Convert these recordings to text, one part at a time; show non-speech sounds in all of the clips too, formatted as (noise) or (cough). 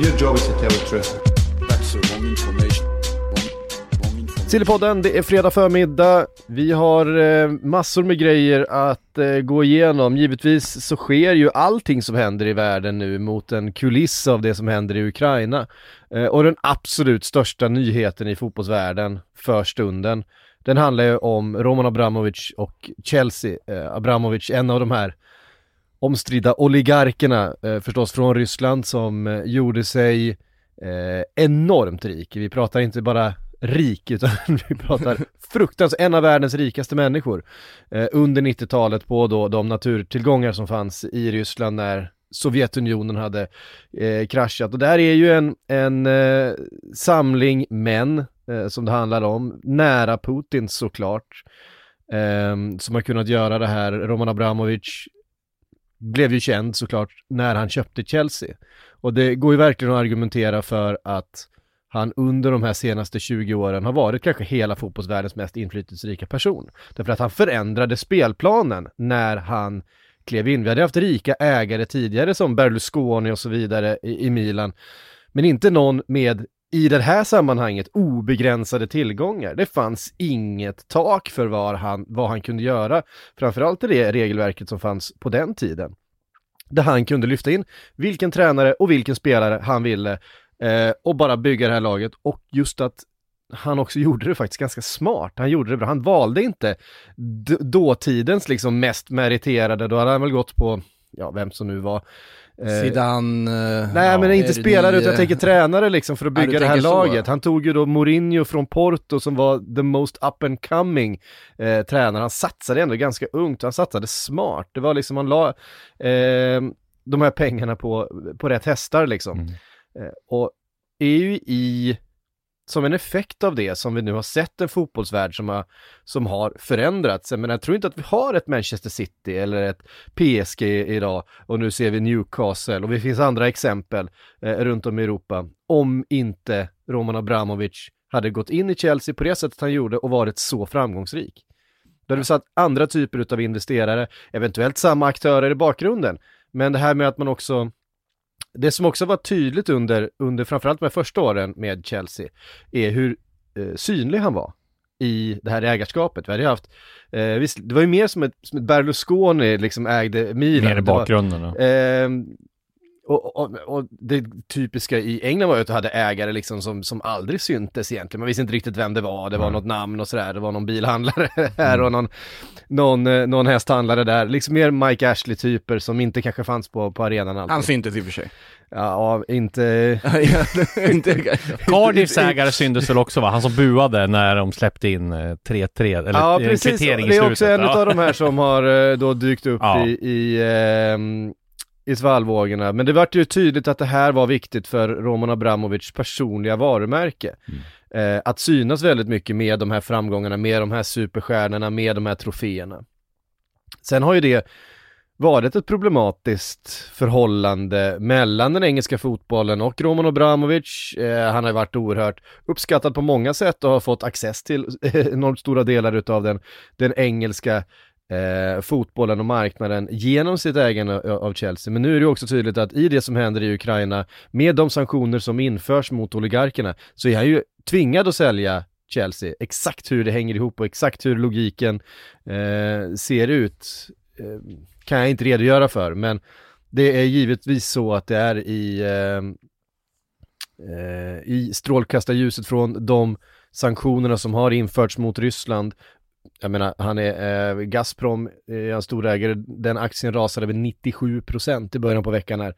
Your job is to tell the truth. That's the wrong information. Sillypodden, det är fredag förmiddag. Vi har eh, massor med grejer att eh, gå igenom. Givetvis så sker ju allting som händer i världen nu mot en kuliss av det som händer i Ukraina. Eh, och den absolut största nyheten i fotbollsvärlden för stunden, den handlar ju om Roman Abramovic och Chelsea. Eh, Abramovic, en av de här omstridda oligarkerna eh, förstås från Ryssland som eh, gjorde sig eh, enormt rik. Vi pratar inte bara rik utan (laughs) vi pratar fruktansvärt, en av världens rikaste människor eh, under 90-talet på då de naturtillgångar som fanns i Ryssland när Sovjetunionen hade eh, kraschat. Och det här är ju en, en eh, samling män eh, som det handlar om, nära Putin såklart, Um, som har kunnat göra det här. Roman Abramovic blev ju känd såklart när han köpte Chelsea. Och det går ju verkligen att argumentera för att han under de här senaste 20 åren har varit kanske hela fotbollsvärldens mest inflytelserika person. Därför att han förändrade spelplanen när han klev in. Vi hade haft rika ägare tidigare som Berlusconi och så vidare i, i Milan. Men inte någon med i det här sammanhanget obegränsade tillgångar. Det fanns inget tak för vad han, vad han kunde göra. Framförallt i det regelverket som fanns på den tiden. Där han kunde lyfta in vilken tränare och vilken spelare han ville eh, och bara bygga det här laget. Och just att han också gjorde det faktiskt ganska smart. Han gjorde det bra. Han valde inte d- dåtidens liksom mest meriterade, då hade han väl gått på, ja vem som nu var, Zidane... eh, Nej ja, men inte spelare utan jag eh, tänker tränare liksom för att Ja, bygga det här tänker så. laget. Han tog ju då Mourinho från Porto som var the most up and coming eh, tränare. Han satsade ändå ganska ungt, han satsade smart. Det var liksom, han la eh, de här pengarna på, på rätt hästar liksom. Mm. Eh, och är ju i, som en effekt av det som vi nu har sett en fotbollsvärld som har, som har förändrats. Men jag tror inte att vi har ett Manchester City eller ett PSG idag och nu ser vi Newcastle och det finns andra exempel eh, runt om i Europa. Om inte Roman Abramovic hade gått in i Chelsea på det sättet han gjorde och varit så framgångsrik. Då hade vi satt andra typer av investerare, eventuellt samma aktörer i bakgrunden. Men det här med att man också det som också var tydligt under, under framförallt de här första åren med Chelsea är hur eh, synlig han var i det här ägarskapet. Vi hade haft, eh, visst, det var ju mer som ett, som ett Berlusconi liksom ägde Milan. Mer i var- bakgrunden då. Ehm, och, och, och det typiska i England var ju att du hade ägare liksom som, som aldrig syntes egentligen. Man visste inte riktigt vem det var, det var Nej. något namn och sådär, det var någon bilhandlare (laughs) här och någon, någon, eh, någon hästhandlare där. Liksom mer Mike Ashley-typer som inte kanske fanns på, på arenan alltid. Han syntes i och för sig. Ja, inte... (laughs) inte, (laughs) Cardiffs ägare syntes väl också va? Han som buade när de släppte in eh, 3-3, eller Ja, en precis. kvittering i Det är slutet. också en ja. av de här som har eh, då dykt upp Ja. i, i, ehm, i svallvågorna. Men det vart ju tydligt att det här var viktigt för Roman Abramovics personliga varumärke. Eh, att synas väldigt mycket med de här framgångarna, med de här superstjärnorna, med de här troféerna. Sen har ju det varit ett problematiskt förhållande mellan den engelska fotbollen och Roman Abramovic. Eh, han har ju varit oerhört uppskattad på många sätt och har fått access till (laughs) enormt stora delar utav den, den engelska eh, fotbollen och marknaden genom sitt ägande av Chelsea. Men nu är det också tydligt att i det som händer i Ukraina, med de sanktioner som införs mot oligarkerna, så är han ju tvingad att sälja Chelsea. Exakt hur det hänger ihop och exakt hur logiken eh, ser ut eh, kan jag inte redogöra för, men det är givetvis så att det är i, eh, eh i strålkastarljuset från de sanktionerna som har införts mot Ryssland. Jag menar, han är, eh, Gazprom är en storägare, den aktien rasade med 97% i början på veckan här.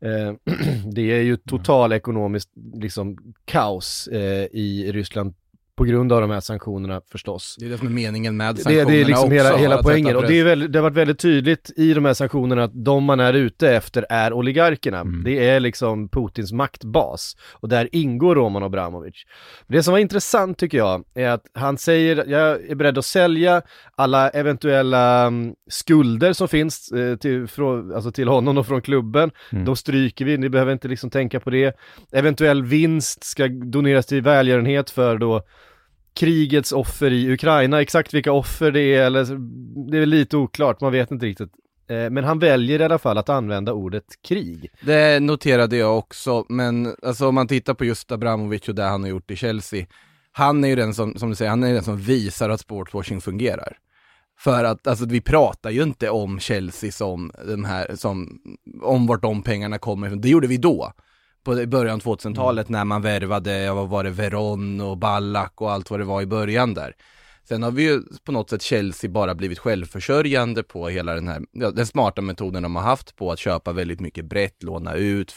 Eh, (clears throat) det är ju total ekonomiskt liksom kaos eh, i Ryssland på grund av de här sanktionerna förstås. Det är det som är meningen med Det, sanktionerna det är liksom också, hela, hela poängen och det, är väldigt, det har varit väldigt tydligt i de här sanktionerna att de man är ute efter är oligarkerna. Mm. Det är liksom Putins maktbas och där ingår Roman Abramovic. Det som var intressant tycker jag är att han säger jag är beredd att sälja alla eventuella mm, skulder som finns eh, till, från, alltså till honom och från klubben. Mm. De stryker vi, ni behöver inte liksom tänka på det. Eventuell vinst ska doneras till välgörenhet för då krigets offer i Ukraina, exakt vilka offer det är eller det är lite oklart, man vet inte riktigt. Eh, men han väljer i alla fall att använda ordet krig. Det noterade jag också, men alltså om man tittar på just Abramovic och det han har gjort i Chelsea, han är ju den som, som du säger, han är den som visar att sportswashing fungerar. För att alltså vi pratar ju inte om Chelsea som de här, som, om vart de pengarna kommer ifrån. Det gjorde vi då. På i början av 2000-talet när man värvade, vad var det, Veron och Ballack och allt vad det var i början där. Sen har vi ju på något sätt Chelsea bara blivit självförsörjande på hela den här, ja, den smarta metoden de har haft på att köpa väldigt mycket brett, låna ut,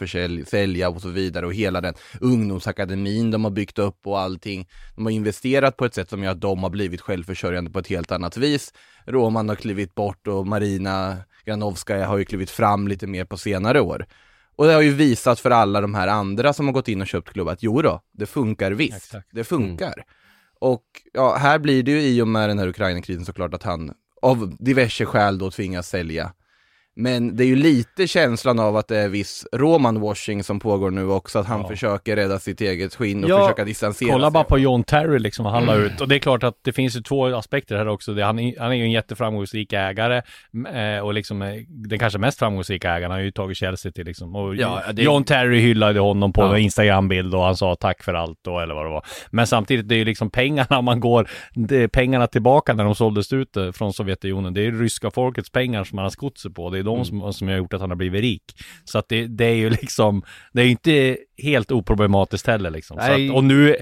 sälja och så vidare och hela den ungdomsakademin de har byggt upp och allting. De har investerat på ett sätt som gör att de har blivit självförsörjande på ett helt annat vis. Roman har klivit bort och Marina Granovskaja har ju klivit fram lite mer på senare år. Och det har ju visat för alla de här andra som har gått in och köpt klubb att jo då, det funkar visst. Exakt. Det funkar. Och ja, här blir det ju i och med den här Ukraina-krisen såklart att han av diverse skäl då tvingas sälja. Men det är ju lite känslan av att det är viss Roman-washing som pågår nu också, att han Ja. försöker rädda sitt eget skinn och Ja, försöka distansera Kolla sig. bara på John Terry liksom, vad han la ut. Och det är klart att det finns ju två aspekter här också. Han, är- han är ju en jätteframgångsrik ägare eh, och liksom eh, den kanske mest framgångsrika ägaren. Har ju tagit Chelsea till liksom. Och Ja, det- John Terry hyllade honom på Ja. en Instagram-bild och han sa tack för allt då, eller vad det var. Men samtidigt, det är ju liksom pengarna (laughs) man går, pengarna tillbaka när de såldes ut eh, från Sovjetunionen. Det är ryska folkets pengar som han har skott sig på. Det är de som, som har gjort att han har blivit rik. Så att det, det är ju (laughs) liksom, det är ju inte helt oproblematiskt heller liksom. Att, och nu,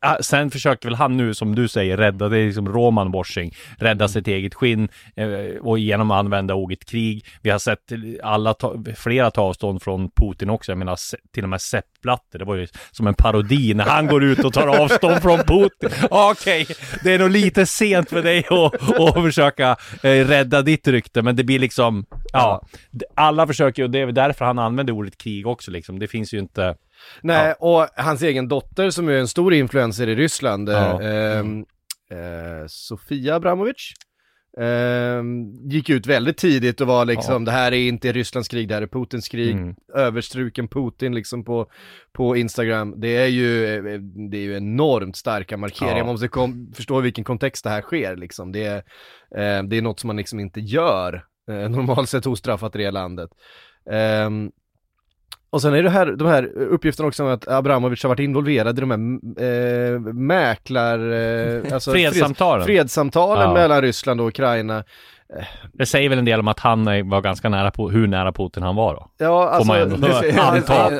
ah, sen försöker väl han nu som du säger rädda, det är liksom Roman washing, rädda sitt eget skinn eh, och genom att använda ordet krig. Vi har sett alla ta, flera ta avstånd från Putin också, jag menar till och med Sepp Blatter, det var ju som en parodi när han går ut och tar avstånd från Putin. (laughs) Okej, det är nog lite sent för dig att, att försöka eh, rädda ditt rykte, men det blir liksom, ja, alla försöker och det är därför han använder ordet krig också liksom. Det finns ju inte, Nej, och hans egen dotter som är en stor influencer i Ryssland, Ja. eh, ehm, eh, Sofia Abramovic, ehm, gick ut väldigt tidigt och var liksom, det här är inte Rysslands krig, det här är Putins krig, Mm. överstruken Putin liksom på, på Instagram. Det är ju, eh, det är ju enormt starka markeringar, Ja. man måste kom, förstå vilken kontext det här sker liksom. Det är, eh, det är något som man liksom inte gör eh, (laughs) normalt sett ostraffat i det landet. Ehm, och sen är det här, de här uppgifterna också om att Abramovic har varit involverad i de här eh, mäklar... Eh, alltså Fredssamtalen. Freds, fredssamtalen Ja. mellan Ryssland och Ukraina. det säger väl en del om att han eh, var ganska nära på hur nära Putin han var då. Ja, alltså, man ändå (laughs) det- anta.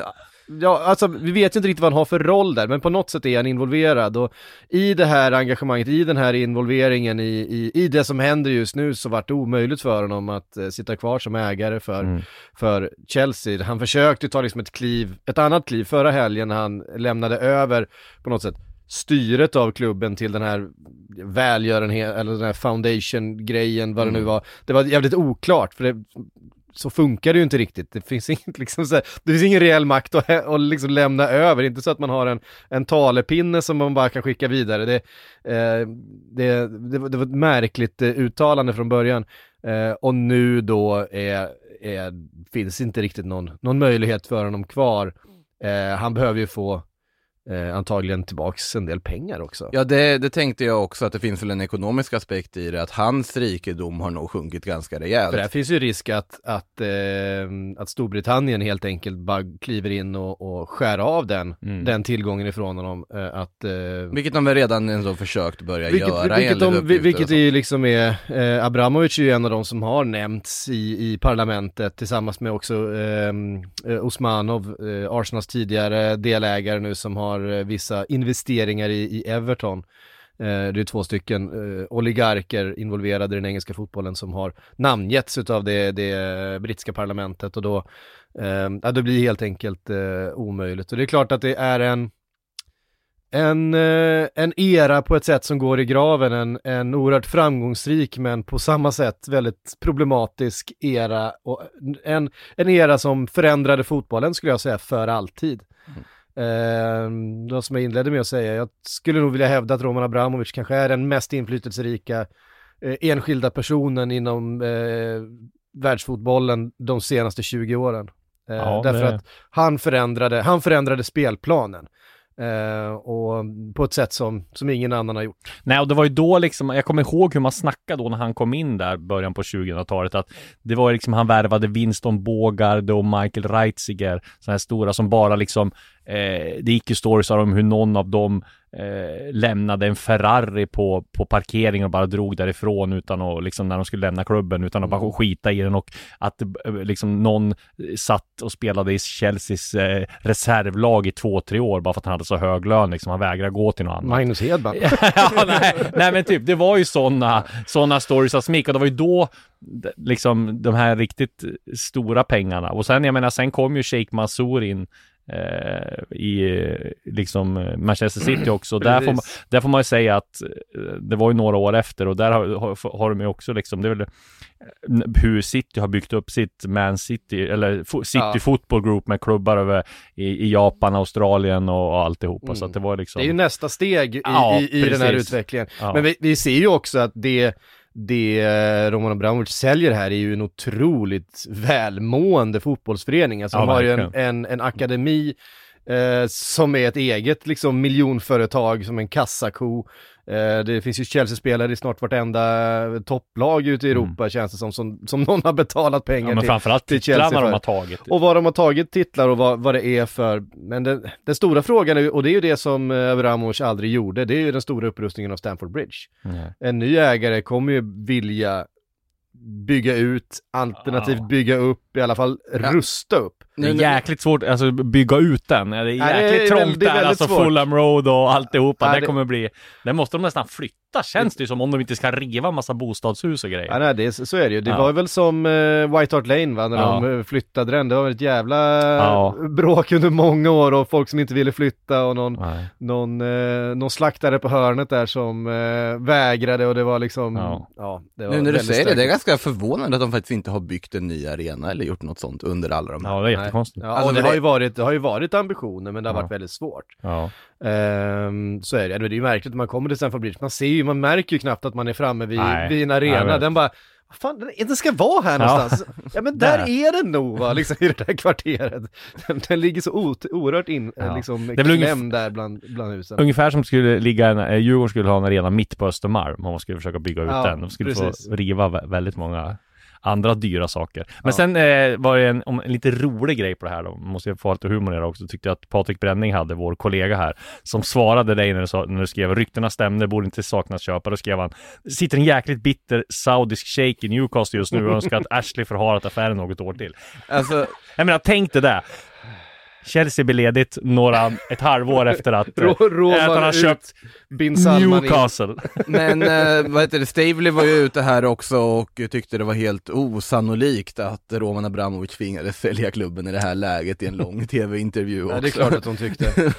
Ja, alltså vi vet ju inte riktigt vad han har för roll där, men på något sätt är han involverad och i det här engagemanget, i den här involveringen i, i, i det som händer just nu så vart det omöjligt för honom att eh, sitta kvar som ägare för, Mm. för Chelsea. Han försökte ta liksom ett kliv, ett annat kliv förra helgen när han lämnade över på något sätt styret av klubben till den här välgörenhet, eller den här foundation-grejen, vad det nu var. Det var jävligt oklart, för det, så funkar det ju inte riktigt. Det finns (laughs) inget liksom så här, det finns ingen reell makt att, att liksom lämna över. Inte så att man har en, en talepinne som man bara kan skicka vidare. Det, eh, det, det, var- det var ett märkligt eh, uttalande från början. Eh, och nu då är, är, finns inte riktigt någon, någon möjlighet för honom kvar. Eh, han behöver ju få eh, antagligen tillbaks en del pengar också. Ja, det, det tänkte jag också, att det finns väl en ekonomisk aspekt i det, att hans rikedom har nog sjunkit ganska rejält. För det finns ju risk att, att, eh, att Storbritannien helt enkelt bara kliver in och, och skär av den, Mm. den tillgången ifrån honom. Eh, att, eh, Vilket de väl redan ändå försökt börja vilket, göra vilket, de, vilket är liksom är, eh, Abramovic är ju en av de som har nämnts i, i parlamentet tillsammans med också eh, Osmanov, Arsenals tidigare delägare nu som har har eh, vissa investeringar i, i Everton. Eh, det är två stycken eh, oligarker involverade i den engelska fotbollen som har namngetts av det, det brittiska parlamentet och då, eh, ja, det blir helt enkelt eh, omöjligt. Och det är klart att det är en en, eh, en era på ett sätt som går i graven, en, en oerhört framgångsrik men på samma sätt väldigt problematisk era och en, en era som förändrade fotbollen skulle jag säga för alltid. Mm. Eh, som jag inledde med att säga, jag skulle nog vilja hävda att Roman Abramovic kanske är den mest inflytelserika eh, enskilda personen inom eh, världsfotbollen de senaste 20 åren. Eh, Ja, därför det- att han förändrade, han förändrade spelplanen. Eh, och på ett sätt som, som ingen annan har gjort. Nej, och det var ju då liksom, jag kommer ihåg hur man snackade då när han kom in där, början på 2000-talet, att det var liksom, han värvade Winston Bågard och Michael Reitziger, sådana här stora som bara liksom, eh, det gick ju stories om hur någon av dem eh, lämnade en Ferrari på, på parkeringen och bara drog därifrån utan att, liksom när de skulle lämna klubben, utan att bara skita i den och att eh, liksom någon satt och spelade i Chelseas eh, reservlag i två, tre år bara för att han hade så hög lön liksom, han vägrade gå till något annat. Magnus Hedman. (laughs) ja, nej, nej men typ, det var ju sådana såna stories som gick och det var ju då liksom de här riktigt stora pengarna och sen jag menar sen kom ju Sheikh Mansour in i eh, liksom eh, Manchester City också. där, får man, där får man ju säga att eh, det var ju några år efter och där har, har, har de ju också liksom, det är väl eh, hur City har byggt upp sitt Man City, eller City Ja. Football Group med klubbar över i, i Japan, Australien och, och alltihopa. Så att det var liksom Det är ju nästa steg i, Ja, i, i den här utvecklingen. Ja. Men vi, vi ser ju också att det, det eh, Roman Abramovic säljer här är ju en otroligt välmående fotbollsförening. Alltså Ja, de har ju en, en, en akademi eh, som är ett eget liksom miljonföretag, som en kassako. Eh, det finns ju Chelsea-spelare i snart vartenda topplag ute i Europa känns det som, som, som någon har betalat pengar Mm. Ja, men till. framförallt till titlarna Chelsea de för. har tagit. Och vad de har tagit titlar och vad, vad det är för, men den, den stora frågan, är, och det är ju det som eh, Abramovic aldrig gjorde, det är ju den stora upprustningen av Stamford Bridge. Nej. En ny ägare kommer ju vilja bygga ut, alternativt bygga upp, i alla fall rusta upp. Det är jäkligt svårt, alltså bygga ut den. Det är jäkligt Nej, det är trångt väldigt, där, väldigt alltså svårt. Fulham Road och alltihopa. Ja, det det- kommer bli... Det måste de nästan flytta, känns det ju som, om de inte ska riva massa bostadshus och grejer. Ja, nej, det, är- så är det ju. Det Ja. var väl som eh, White Hart Lane va, när Ja. de eh, flyttade den. Det var ett jävla Ja. bråk under många år och folk som inte ville flytta och någon, Nej. någon, eh, någon slaktare på hörnet där som eh, vägrade och det var liksom, Ja. ja, det var Nu när du säger det, det är ganska förvånande att de faktiskt inte har byggt en ny arena eller gjort något sånt under alla de här. Ja, jättekonstigt. Ja, Alltså, det, har ju varit, det har ju varit ambitioner men det har Ja. varit väldigt svårt. Ja. Ehm, så är det. Men det är ju märkligt när man kommer till Stamford Bridge. Man ser ju, man märker ju knappt att man är framme vid, Nej. vid en arena. Den bara, vad fan, den, den ska vara här Ja. någonstans. Ja men där, Där. är den nog va, liksom (laughs) i det där kvarteret. Den, den ligger så ot, oerhört in, Ja. liksom Det klämd där bland, bland husen. Ungefär som skulle ligga en, eh, Djurgården skulle ha en arena mitt på Östermalm om man skulle försöka bygga ut Ja, den. De skulle precis. få riva vä- väldigt många andra dyra saker. Men sen eh, var det en, om, en lite rolig grej på det här då, måste jag få lite humor i det också, tyckte jag att Patrik Bränning hade, vår kollega här, som svarade dig när du, sa, när du skrev ryktena stämde, borde inte saknas köpare, då skrev han sitter en jäkligt bitter saudisk shake i Newcastle just nu och önskar att (laughs) Ashley förhalat affären något år till. Alltså, Jag menar, tänk det där. Chelsea blir ledigt några, ett halvår efter att, (laughs) eh, Rå- att han har köpt Bin Salman in. Newcastle. (laughs) men eh, vad heter det, Stavely var ju ute här också och tyckte det var helt osannolikt att Roman Abramovic tvingades sälja klubben i det här läget i en lång (laughs) tv-intervju också. Ja, det är klart att hon tyckte.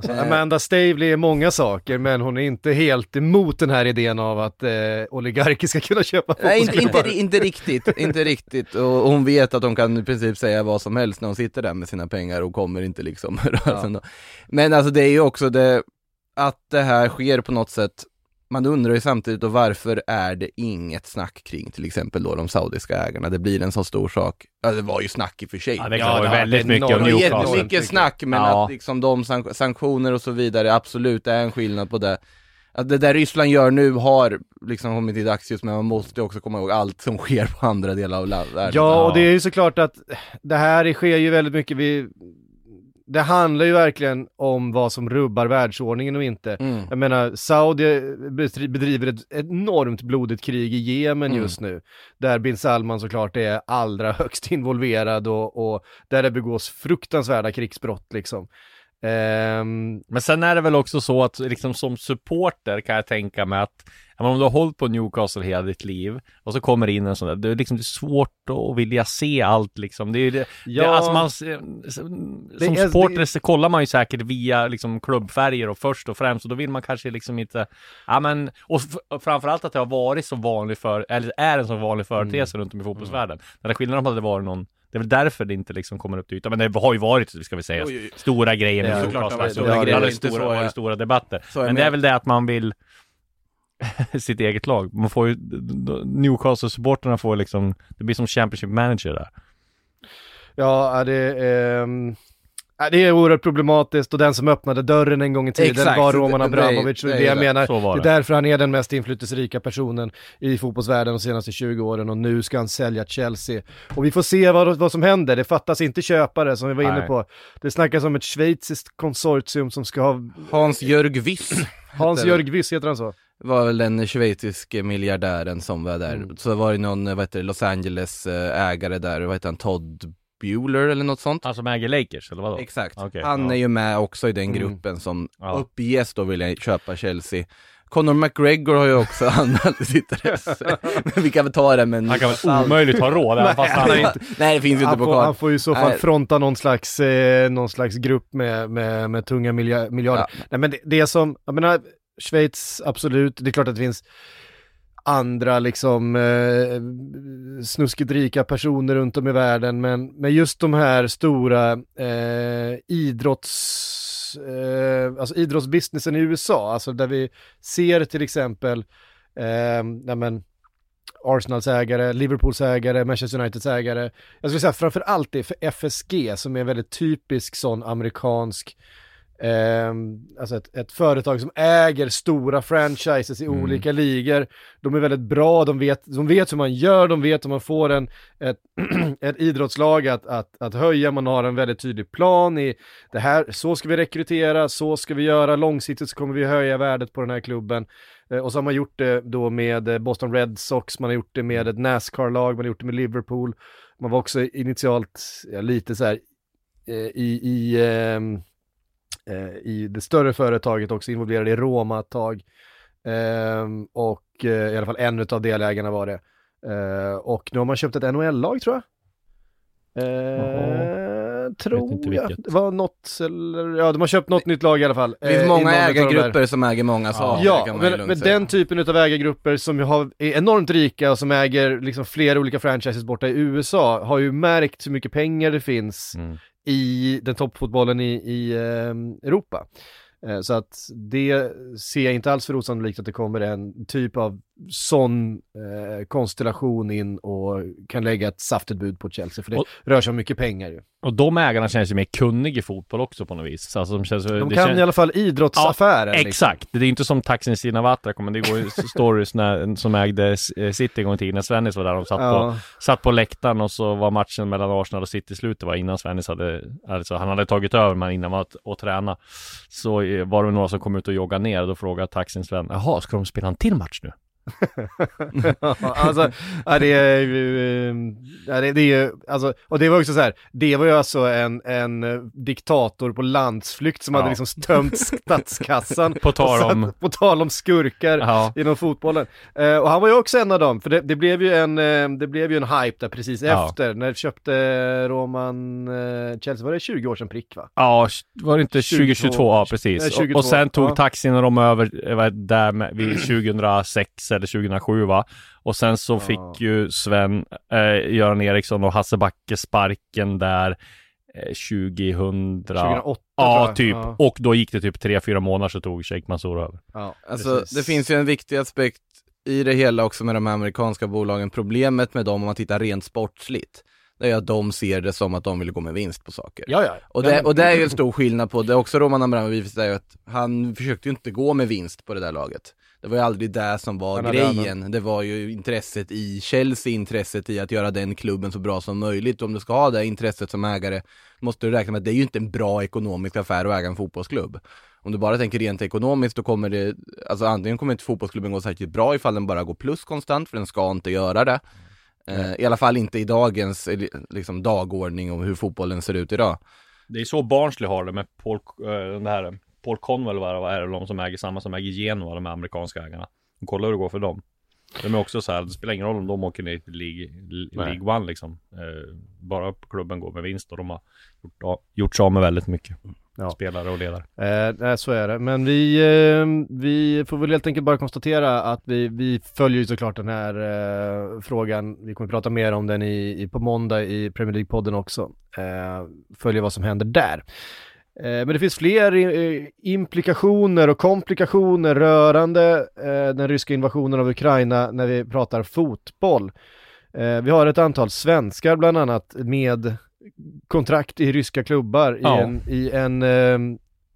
Så Amanda Stavely är många saker, men hon är inte helt emot den här idén av att eh, oligarker ska kunna köpa Nej, inte, inte, inte riktigt, inte riktigt. Och hon vet att de kan i princip säga vad som helst när hon sitter där med sina pengar och kommer inte liksom röra sig. ändå. Men alltså det är ju också det, att det här sker på något sätt man undrar ju samtidigt då varför är det inget snack kring till exempel då de saudiska ägarna? Det blir en så stor sak. Ja, det var ju snack i och för sig. Ja, det Ja, var det väldigt varit mycket om. Newcastle. Jättemycket snack, men Ja. att liksom de sank- sanktioner och så vidare, absolut är en skillnad på det. Att det där Ryssland gör nu har liksom kommit i dagsljus, men man måste också komma ihåg allt som sker på andra delar av världen. Ja, och det är ju såklart att det här sker ju väldigt mycket, vi, det handlar ju verkligen om vad som rubbar världsordningen och inte. Mm. Jag menar, Saudi bedri- bedriver ett enormt blodigt krig i Jemen Mm. just nu. Där bin Salman såklart är allra högst involverad och, och där det begås fruktansvärda krigsbrott liksom. Ehm, Men sen är det väl också så att liksom som supporter kan jag tänka mig att om du har hållit på Newcastle hela ditt liv och så kommer in en sån där, det är liksom det är svårt att vilja se allt liksom. Det är ju det, Ja. det, alltså man, som Det är- supporter så kollar man ju säkert via liksom klubbfärger och först och främst och då vill man kanske liksom inte, ja men, och och framförallt att det har varit så vanlig för, eller är en så vanlig företeelse Mm. runt om i fotbollsvärlden. Den där skillnaden hade varit någon det är väl därför det inte liksom kommer upp till ytan. Men det har ju varit, ska vi säga, Oj, stora grejer med Ja, Newcastle. såklart det har varit Stora stora grejer, grejer, stora, inte så, varit ja. stora debatter. Är Men det är väl det att man vill (laughs) sitt eget lag. Man får ju, Newcastle-supporterna får liksom, det blir som Championship manager där. ja, det ehm, ja, det är oerhört problematiskt och den som öppnade dörren en gång i tiden Exakt, var Roman Abramovic. det Det, är det jag menar, det det. är därför han är den mest inflytelserika personen i fotbollsvärlden de senaste 20 åren och nu ska han sälja Chelsea. Och vi får se vad, vad som händer, det fattas inte köpare som vi var inne Nej. på. Det snackas om ett schweiziskt konsortium som ska ha, Hans Jörg Wyss Hans hette- Jörg Wyss heter han så? var väl den schweiziske miljardären som var där. Mm. Så var det någon, vad heter det, Los Angeles eh, ägare där, vad heter han, Todd Bueller eller något sånt? Han som äger Lakers, eller vadå? Exakt. Okej, han ja. är ju med också i den Mm. gruppen som Ja. uppges då vilja köpa Chelsea. Conor McGregor har ju också (laughs) anmält sitt intresse. Men vi kan väl ta det med en Han kan väl omöjligt ha råd, även fast han är inte... (laughs) Nej det finns ju inte på får, han kartan. får ju i så fall Nej. fronta någon slags, eh, någon slags grupp med, med, med tunga milja, miljarder. Ja. Nej men det, det som, jag menar, Schweiz, absolut, det är klart att det finns andra liksom eh, snuskigt rika personer runt om i världen, men, men just de här stora eh, idrotts, eh, alltså idrottsbusinessen i USA, alltså där vi ser till exempel, eh, nej men, Arsenals ägare, Liverpools ägare, Manchester Uniteds ägare. Jag skulle säga framför allt det för FSG som är en väldigt typisk sån amerikansk Eh, alltså ett, ett företag som äger stora franchises i Mm. olika ligor. De är väldigt bra, de vet, de vet hur man gör, de vet hur man får en, ett, (clears throat) ett idrottslag att, att, att höja, man har en väldigt tydlig plan i det här, så ska vi rekrytera, så ska vi göra, långsiktigt så kommer vi höja värdet på den här klubben. Eh, och så har man gjort det då med eh, Boston Red Sox, man har gjort det med ett Nascar-lag, man har gjort det med Liverpool. Man var också initialt ja, lite så här eh, i, i ehm, eh, i det större företaget också involverade i Roma ett tag. Ehm, och eh, i alla fall en av delägarna var det. Eh, och nu har man köpt ett NHL-lag tror jag. Eh, tror jag. Det var något, eller ja de har köpt något nytt lag i alla fall. Det finns Eh, många ägargrupper som äger många saker Ja, ju men, men den typen av ägargrupper som har, är enormt rika och som äger liksom flera olika franchises borta i USA har ju märkt hur mycket pengar det finns Mm i den toppfotbollen i, i eh, Europa. Eh, så att det ser jag inte alls för osannolikt att det kommer en typ av sån eh, konstellation in och kan lägga ett saftigt bud på Chelsea, för det Och- rör sig om mycket pengar ju. Och de ägarna känns ju mer kunniga i fotboll också på något vis. Alltså, de känns, De det kan känns... i alla fall idrottsaffären. liksom. Exakt, det är inte som Taxin Sinavatra men det går ju stories när, som ägde eh, City en gång i tiden när Svennis var där, de satt, på, Ja. satt på läktaren och så var matchen mellan Arsenal och City slutet var innan Svennis hade, alltså han hade tagit över men innan var att, att träna. Så eh, var det några som kom ut och joggade ner och då frågade Taxin Sven, jaha, ska de spela en till match nu? (laughs) Alltså, ja, det är eh, ja, det, det är ju, alltså, och det var också så här, det var ju alltså en, en diktator på landsflykt som Ja. hade liksom tömt statskassan. (laughs) På tal och satt- om- På tal om skurkar Ja. inom fotbollen. Eh, och han var ju också en av dem, för det, det blev ju en, eh, det blev ju en hype där precis efter, när köpte Roman eh, Chelsea, var det 20 år sedan prick va? Ja, var det inte 22? 2022? Ja, precis. Nej, Och, 22, och sen tog taxin och de över eh, där med, vid 2006 eller 2007 va? Och sen så fick ju Sven, eh, Göran Eriksson och Hasse Backe sparken där eh, 2000... 2008 Ja, typ. Ja. Och då gick det typ 3-4 månader så tog Sheikh Mansour över. Ja, Alltså precis. det finns ju en viktig aspekt i det hela också med de här amerikanska bolagen. Problemet med dem om man tittar rent sportsligt, det är att de ser det som att de vill gå med vinst på saker. Ja, ja. Och det, och det är ju en stor skillnad på, det är också Roman Abramovic säger att han försökte ju inte gå med vinst på det där laget. Det var ju aldrig det som var hade grejen. Det var ju intresset i Chelsea, intresset i att göra den klubben så bra som möjligt. Om du ska ha det intresset som ägare, måste du räkna med att det är ju inte en bra ekonomisk affär att äga en fotbollsklubb. Om du bara tänker rent ekonomiskt, då kommer det, alltså antingen kommer inte fotbollsklubben gå särskilt bra ifall den bara går plus konstant, för den ska inte göra det. Eh, I alla fall inte i dagens eh, liksom, dagordning om hur fotbollen ser ut idag. Det är så Barnsley har det med Paul, eh, den här Paul Conwell vad är det, de som äger samma som äger Genoa, de här amerikanska ägarna. Kolla hur det går för dem. De är också så här, det spelar ingen roll om de åker ner till League, League One liksom. Eh, bara klubben går med vinst och de har gjort, ja, gjort sig av med väldigt mycket. Ja. Spelare och ledare. Eh, nej, så är det. Men vi, eh, vi får väl helt enkelt bara konstatera att vi, vi följer ju såklart den här eh, frågan. Vi kommer prata mer om den i, i, på måndag i Premier League-podden också. Eh, följer vad som händer där. Eh, men det finns fler eh, implikationer och komplikationer rörande eh, den ryska invasionen av Ukraina när vi pratar fotboll. Vi har ett antal svenskar bland annat med kontrakt i ryska klubbar i Ja. en, i en eh,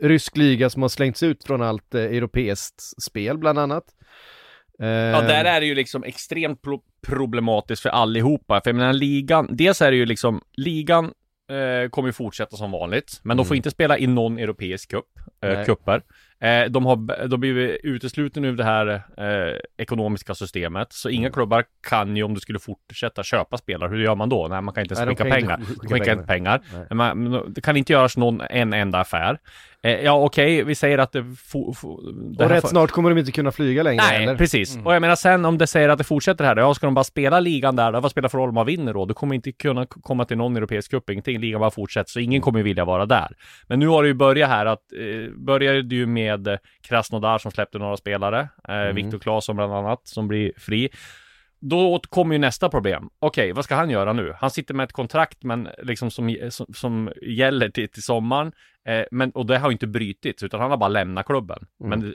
rysk liga som har slängts ut från allt eh, europeiskt spel bland annat. Eh, Ja, där är det ju liksom extremt pro- problematiskt för allihopa. För jag menar ligan, dels är det ju liksom, ligan eh, kommer ju fortsätta som vanligt. Men de får Mm. inte spela i någon europeisk cup, eh, kupper. Eh, de har de blir ju uteslutna ur det här eh, ekonomiska systemet. Så Mm. inga klubbar kan ju, om du skulle fortsätta köpa spelare, hur gör man då? Nej, man kan inte skicka kan inte pengar. skicka pengar. Men man, det kan inte göras någon, en enda affär. Eh, ja, okej, vi säger att det... det och rätt snart kommer de inte kunna flyga längre Nej, eller? precis. Och jag menar sen om det säger att det fortsätter här, då, ja, ska de bara spela ligan där, då, vad spelar för roll om man vinner då? Du kommer inte kunna komma till någon europeisk cup, ingenting. Ligan bara fortsätter, så ingen kommer vilja vara där. Men nu har det ju börjat här att, eh, började det ju med Krasnodar som släppte några spelare, eh, Viktor Claesson bland annat, som blir fri. Då kommer ju nästa problem. Okej, vad ska han göra nu? Han sitter med ett kontrakt men liksom som, som, som gäller till, till sommaren. Eh, men, och det har ju inte brutits utan han har bara lämnat klubben. Men det,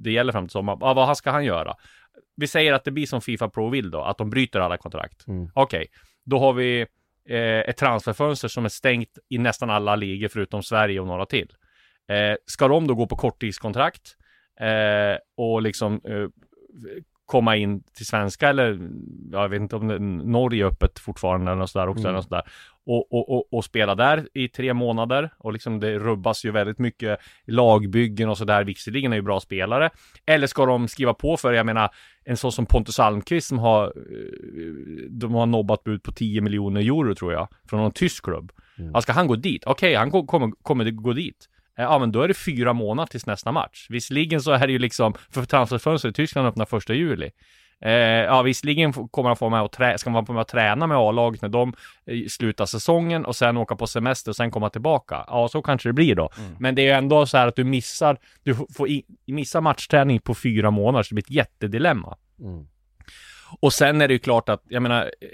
det gäller fram till sommaren. Ja, vad ska han göra? Vi säger att det blir som Fifa Pro vill då, att de bryter alla kontrakt. Mm. Okej, då har vi eh, ett transferfönster som är stängt i nästan alla ligor förutom Sverige och några till. Eh, ska de då gå på korttidskontrakt eh, och liksom eh, komma in till svenska eller jag vet inte om det, Norge är öppet fortfarande eller sådär också Mm. eller sådär. Och, och, och, och spela där i tre månader och liksom det rubbas ju väldigt mycket lagbyggen och sådär. Visserligen är ju bra spelare. Eller ska de skriva på för, jag menar, en sån som Pontus Almqvist som har, eh, de har nobbat bud på 10 miljoner euro tror jag, från någon tysk klubb. Ja, ska han gå dit? Okej, han ko- kommer, kommer gå dit. Eh, Ja men då är det fyra månader tills nästa match. Visserligen så är det ju liksom, för transferfönstret i Tyskland öppnar första juli. Eh, ja visserligen kommer han få med och trä, ska man få med och träna med A-laget när de eh, slutar säsongen och sen åka på semester och sen komma tillbaka. Ja så kanske det blir då. Men det är ju ändå så här att du missar, du får i, missar matchträning på fyra månader så det blir ett jättedilemma. Mm. Och sen är det ju klart att, jag menar, eh,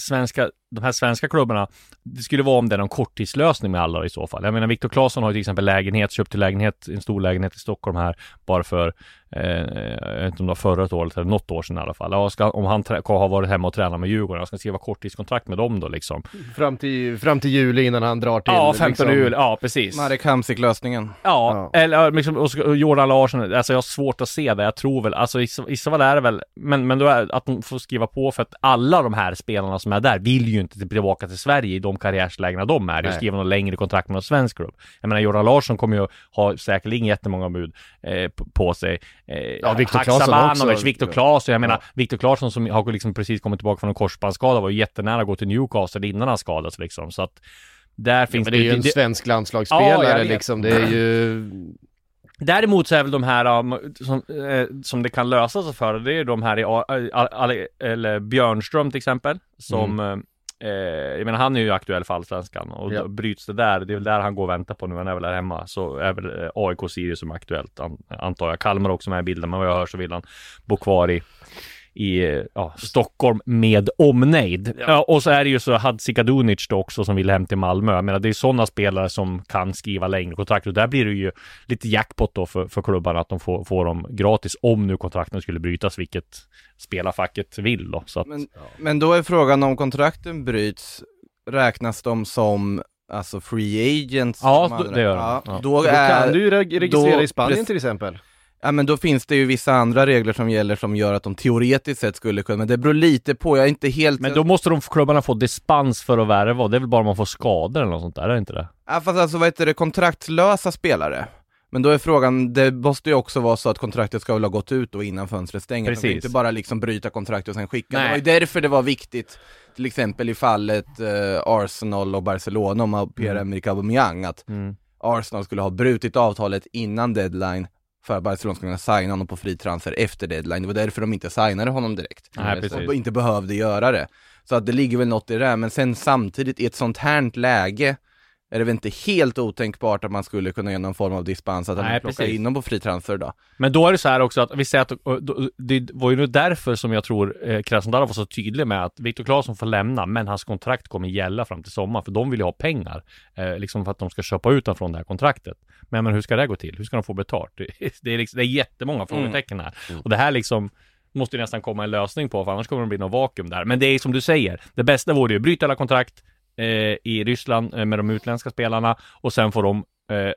svenska, de här svenska klubbarna, det skulle vara om det är någon korttidslösning med alla i så fall. Jag menar, Viktor Claesson har ju till exempel lägenhet, köpt till lägenhet, en stor lägenhet i Stockholm här, bara för, eh, jag vet inte om det var förra året eller något år sedan i alla fall. Ja, ska, om han har varit hemma och tränat med Djurgården, han ska skriva korttidskontrakt med dem då liksom. Fram, till, fram till juli innan han drar till Ja, 15 liksom- juli, ja precis. Marek Hamsik-lösningen. Ja, eller liksom, och Jordan Larsson, alltså jag har svårt att se det, jag tror väl, alltså i, så- i så fall är det väl, men, men då är att de får skriva på för att alla de här spelarna som är där vill ju inte tillbaka till Sverige i de karriärslägena de är, och Nej. skriva något längre kontrakt med någon svensk klubb. Jag menar Jordan Larsson kommer ju ha säkerligen jättemånga bud eh, på, på sig. Eh, Ja, Viktor Claesson också. Viktor Claesson, jag menar Viktor Claesson som har liksom precis kommit tillbaka från en korsbandsskada var ju jättenära att gå till Newcastle innan han skadades liksom, så att där Ja, finns men det är ju en det, svensk Ja, landslagsspelare vet. liksom, det är ju... Däremot så är väl de här som, eh, som det kan lösa sig för, det är de här i, eller Björnström till exempel, som eh, jag menar han är ju aktuell för Allsvenskan och Ja. bryts det där, det är väl där han går och väntar på nu, han är väl där hemma, så är väl eh, AIK Sirius som är aktuellt, an, antar jag. Kalmar också med i bilden, men vad jag hör så vill han bo kvar i i ja, Stockholm med omnejd. Ja. och så är det ju så Hadzikadunic då också som vill hem till Malmö. Jag menar det är sådana spelare som kan skriva längre kontrakt och där blir det ju lite jackpot då för, för klubbarna att de får, får dem gratis om nu kontrakten skulle brytas, vilket spelarfacket vill då. Så att, Men, men då är frågan om kontrakten bryts, räknas de som alltså free agents? Ja, det gör de. ja, Ja. Då, Då kan du ju reg- registrera då- i Spanien precis. till exempel. Ja men då finns det ju vissa andra regler som gäller som gör att de teoretiskt sett skulle kunna, men det beror lite på, jag är inte helt... men då måste de klubbarna få dispens för att värva och det är väl bara om man får skador eller något sånt där, är det inte det? Ja fast alltså vad heter det, kontraktslösa spelare. Men då är frågan, det måste ju också vara så att kontraktet ska väl ha gått ut då innan fönstret stänger. De kan Precis. inte bara liksom bryta kontraktet och sen skicka. Nej. Det var ju därför det var viktigt, till exempel i fallet eh, Arsenal och Barcelona om Pierre-Emerick Aubameyang, att Mm. Arsenal skulle ha brutit avtalet innan deadline för att Barcelona skulle kunna signa honom på fri transfer efter deadline. Det var därför de inte signade honom direkt. Nej, Så precis. de inte behövde göra det. Så att det ligger väl något i det där, men sen samtidigt i ett sånt här läge är det väl inte helt otänkbart att man skulle kunna göra någon form av dispens, att Nej, han plockar in dem på fri transfer då. Men då är det så här också att vi säger att det var ju nu därför som jag tror eh, Krasnodar var så tydlig med att Viktor Claesson får lämna, men hans kontrakt kommer gälla fram till sommar, för de vill ju ha pengar, eh, liksom för att de ska köpa ut honom från det här kontraktet. Men, men hur ska det gå till? Hur ska de få betalt? Det, (laughs) är, liksom, det är jättemånga frågetecken här. Och det här liksom måste ju nästan komma en lösning på, för annars kommer det bli något vakuum där. Men det är som du säger, det bästa vore ju att bryta alla kontrakt i Ryssland eh, med de utländska spelarna och sen får de eh,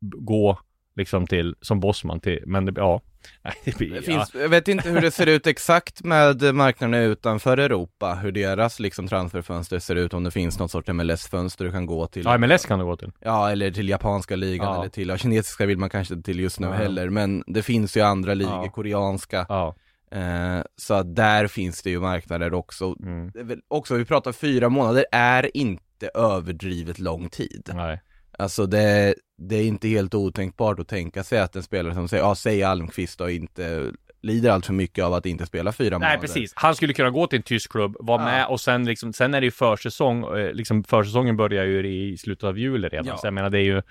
gå liksom till, som bossman till, men det, ja. (laughs) Det blir, Det ja. finns, jag vet inte hur det ser ut exakt med marknaderna utanför Europa, hur deras liksom transferfönster ser ut, om det finns något sorts MLS-fönster du kan gå till. Ja, MLS kan du gå till. Ja, eller till japanska ligan Ja. eller till, ja, kinesiska vill man kanske inte till just nu Ja. heller, men det finns ju andra ligor, Ja. koreanska, Ja. Eh, så där finns det ju marknader också. Mm. Också, vi pratar fyra månader, är inte överdrivet lång tid. Nej. Alltså det, det är inte helt otänkbart att tänka sig att en spelare som säger, ja säg Almqvist då inte lider allt för mycket av att inte spela fyra månader. Nej, precis. Han skulle kunna gå till en tysk klubb, vara Ja. med och sen liksom, sen är det ju försäsong, eh, liksom försäsongen börjar ju i slutet av juli redan. Ja. Så jag menar det är ju,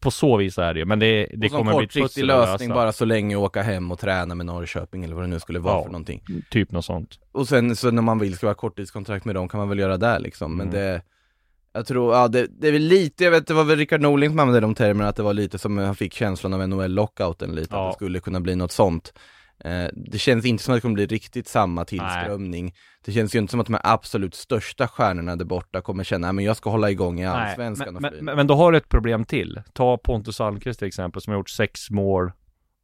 på så vis är det ju, men det, det kommer bli ett pussel lösning bara så länge åka hem och träna med Norrköping eller vad det nu skulle vara Ja. för någonting. Typ något sånt. Och sen så när man vill ska ha korttidskontrakt med dem kan man väl göra där liksom, men Mm. det jag tror, ja det, det är väl lite, jag vet det var väl Rickard Norling som använde de termerna, att det var lite som han fick känslan av NHL-lockouten lite, Ja. att det skulle kunna bli något sånt. Eh, det känns inte som att det kommer bli riktigt samma tillströmning. Det känns ju inte som att de här absolut största stjärnorna där borta kommer känna, "Nej, men jag ska hålla igång i Nej, allsvenskan men, och men, fly." men, då har du ett problem till. Ta Pontus Almqvist till exempel, som har gjort sex mål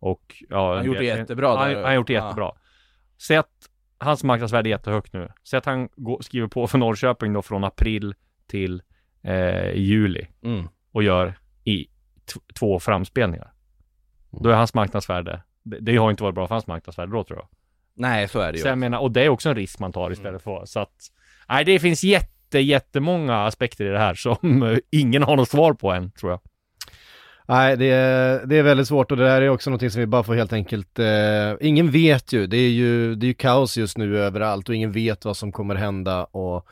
och... Ja, Han gjort det jättebra Han, han har gjort det Ja. jättebra. Säg att hans marknadsvärde är jättehögt nu. Säg att han går, skriver på för Norrköping då från april till eh, juli Mm. och gör i två framspelningar. Då är hans marknadsvärde, det, det har inte varit bra för hans marknadsvärde då tror jag. Nej, så är det ju. Så jag menar, och det är också en risk man tar istället för, så att Nej, det finns jätte, jättemånga aspekter i det här som eh, ingen har något svar på än, tror jag. Nej, det är, det är väldigt svårt och det här är också någonting som vi bara får helt enkelt, eh, ingen vet ju, det är ju, det är ju kaos just nu överallt och ingen vet vad som kommer hända och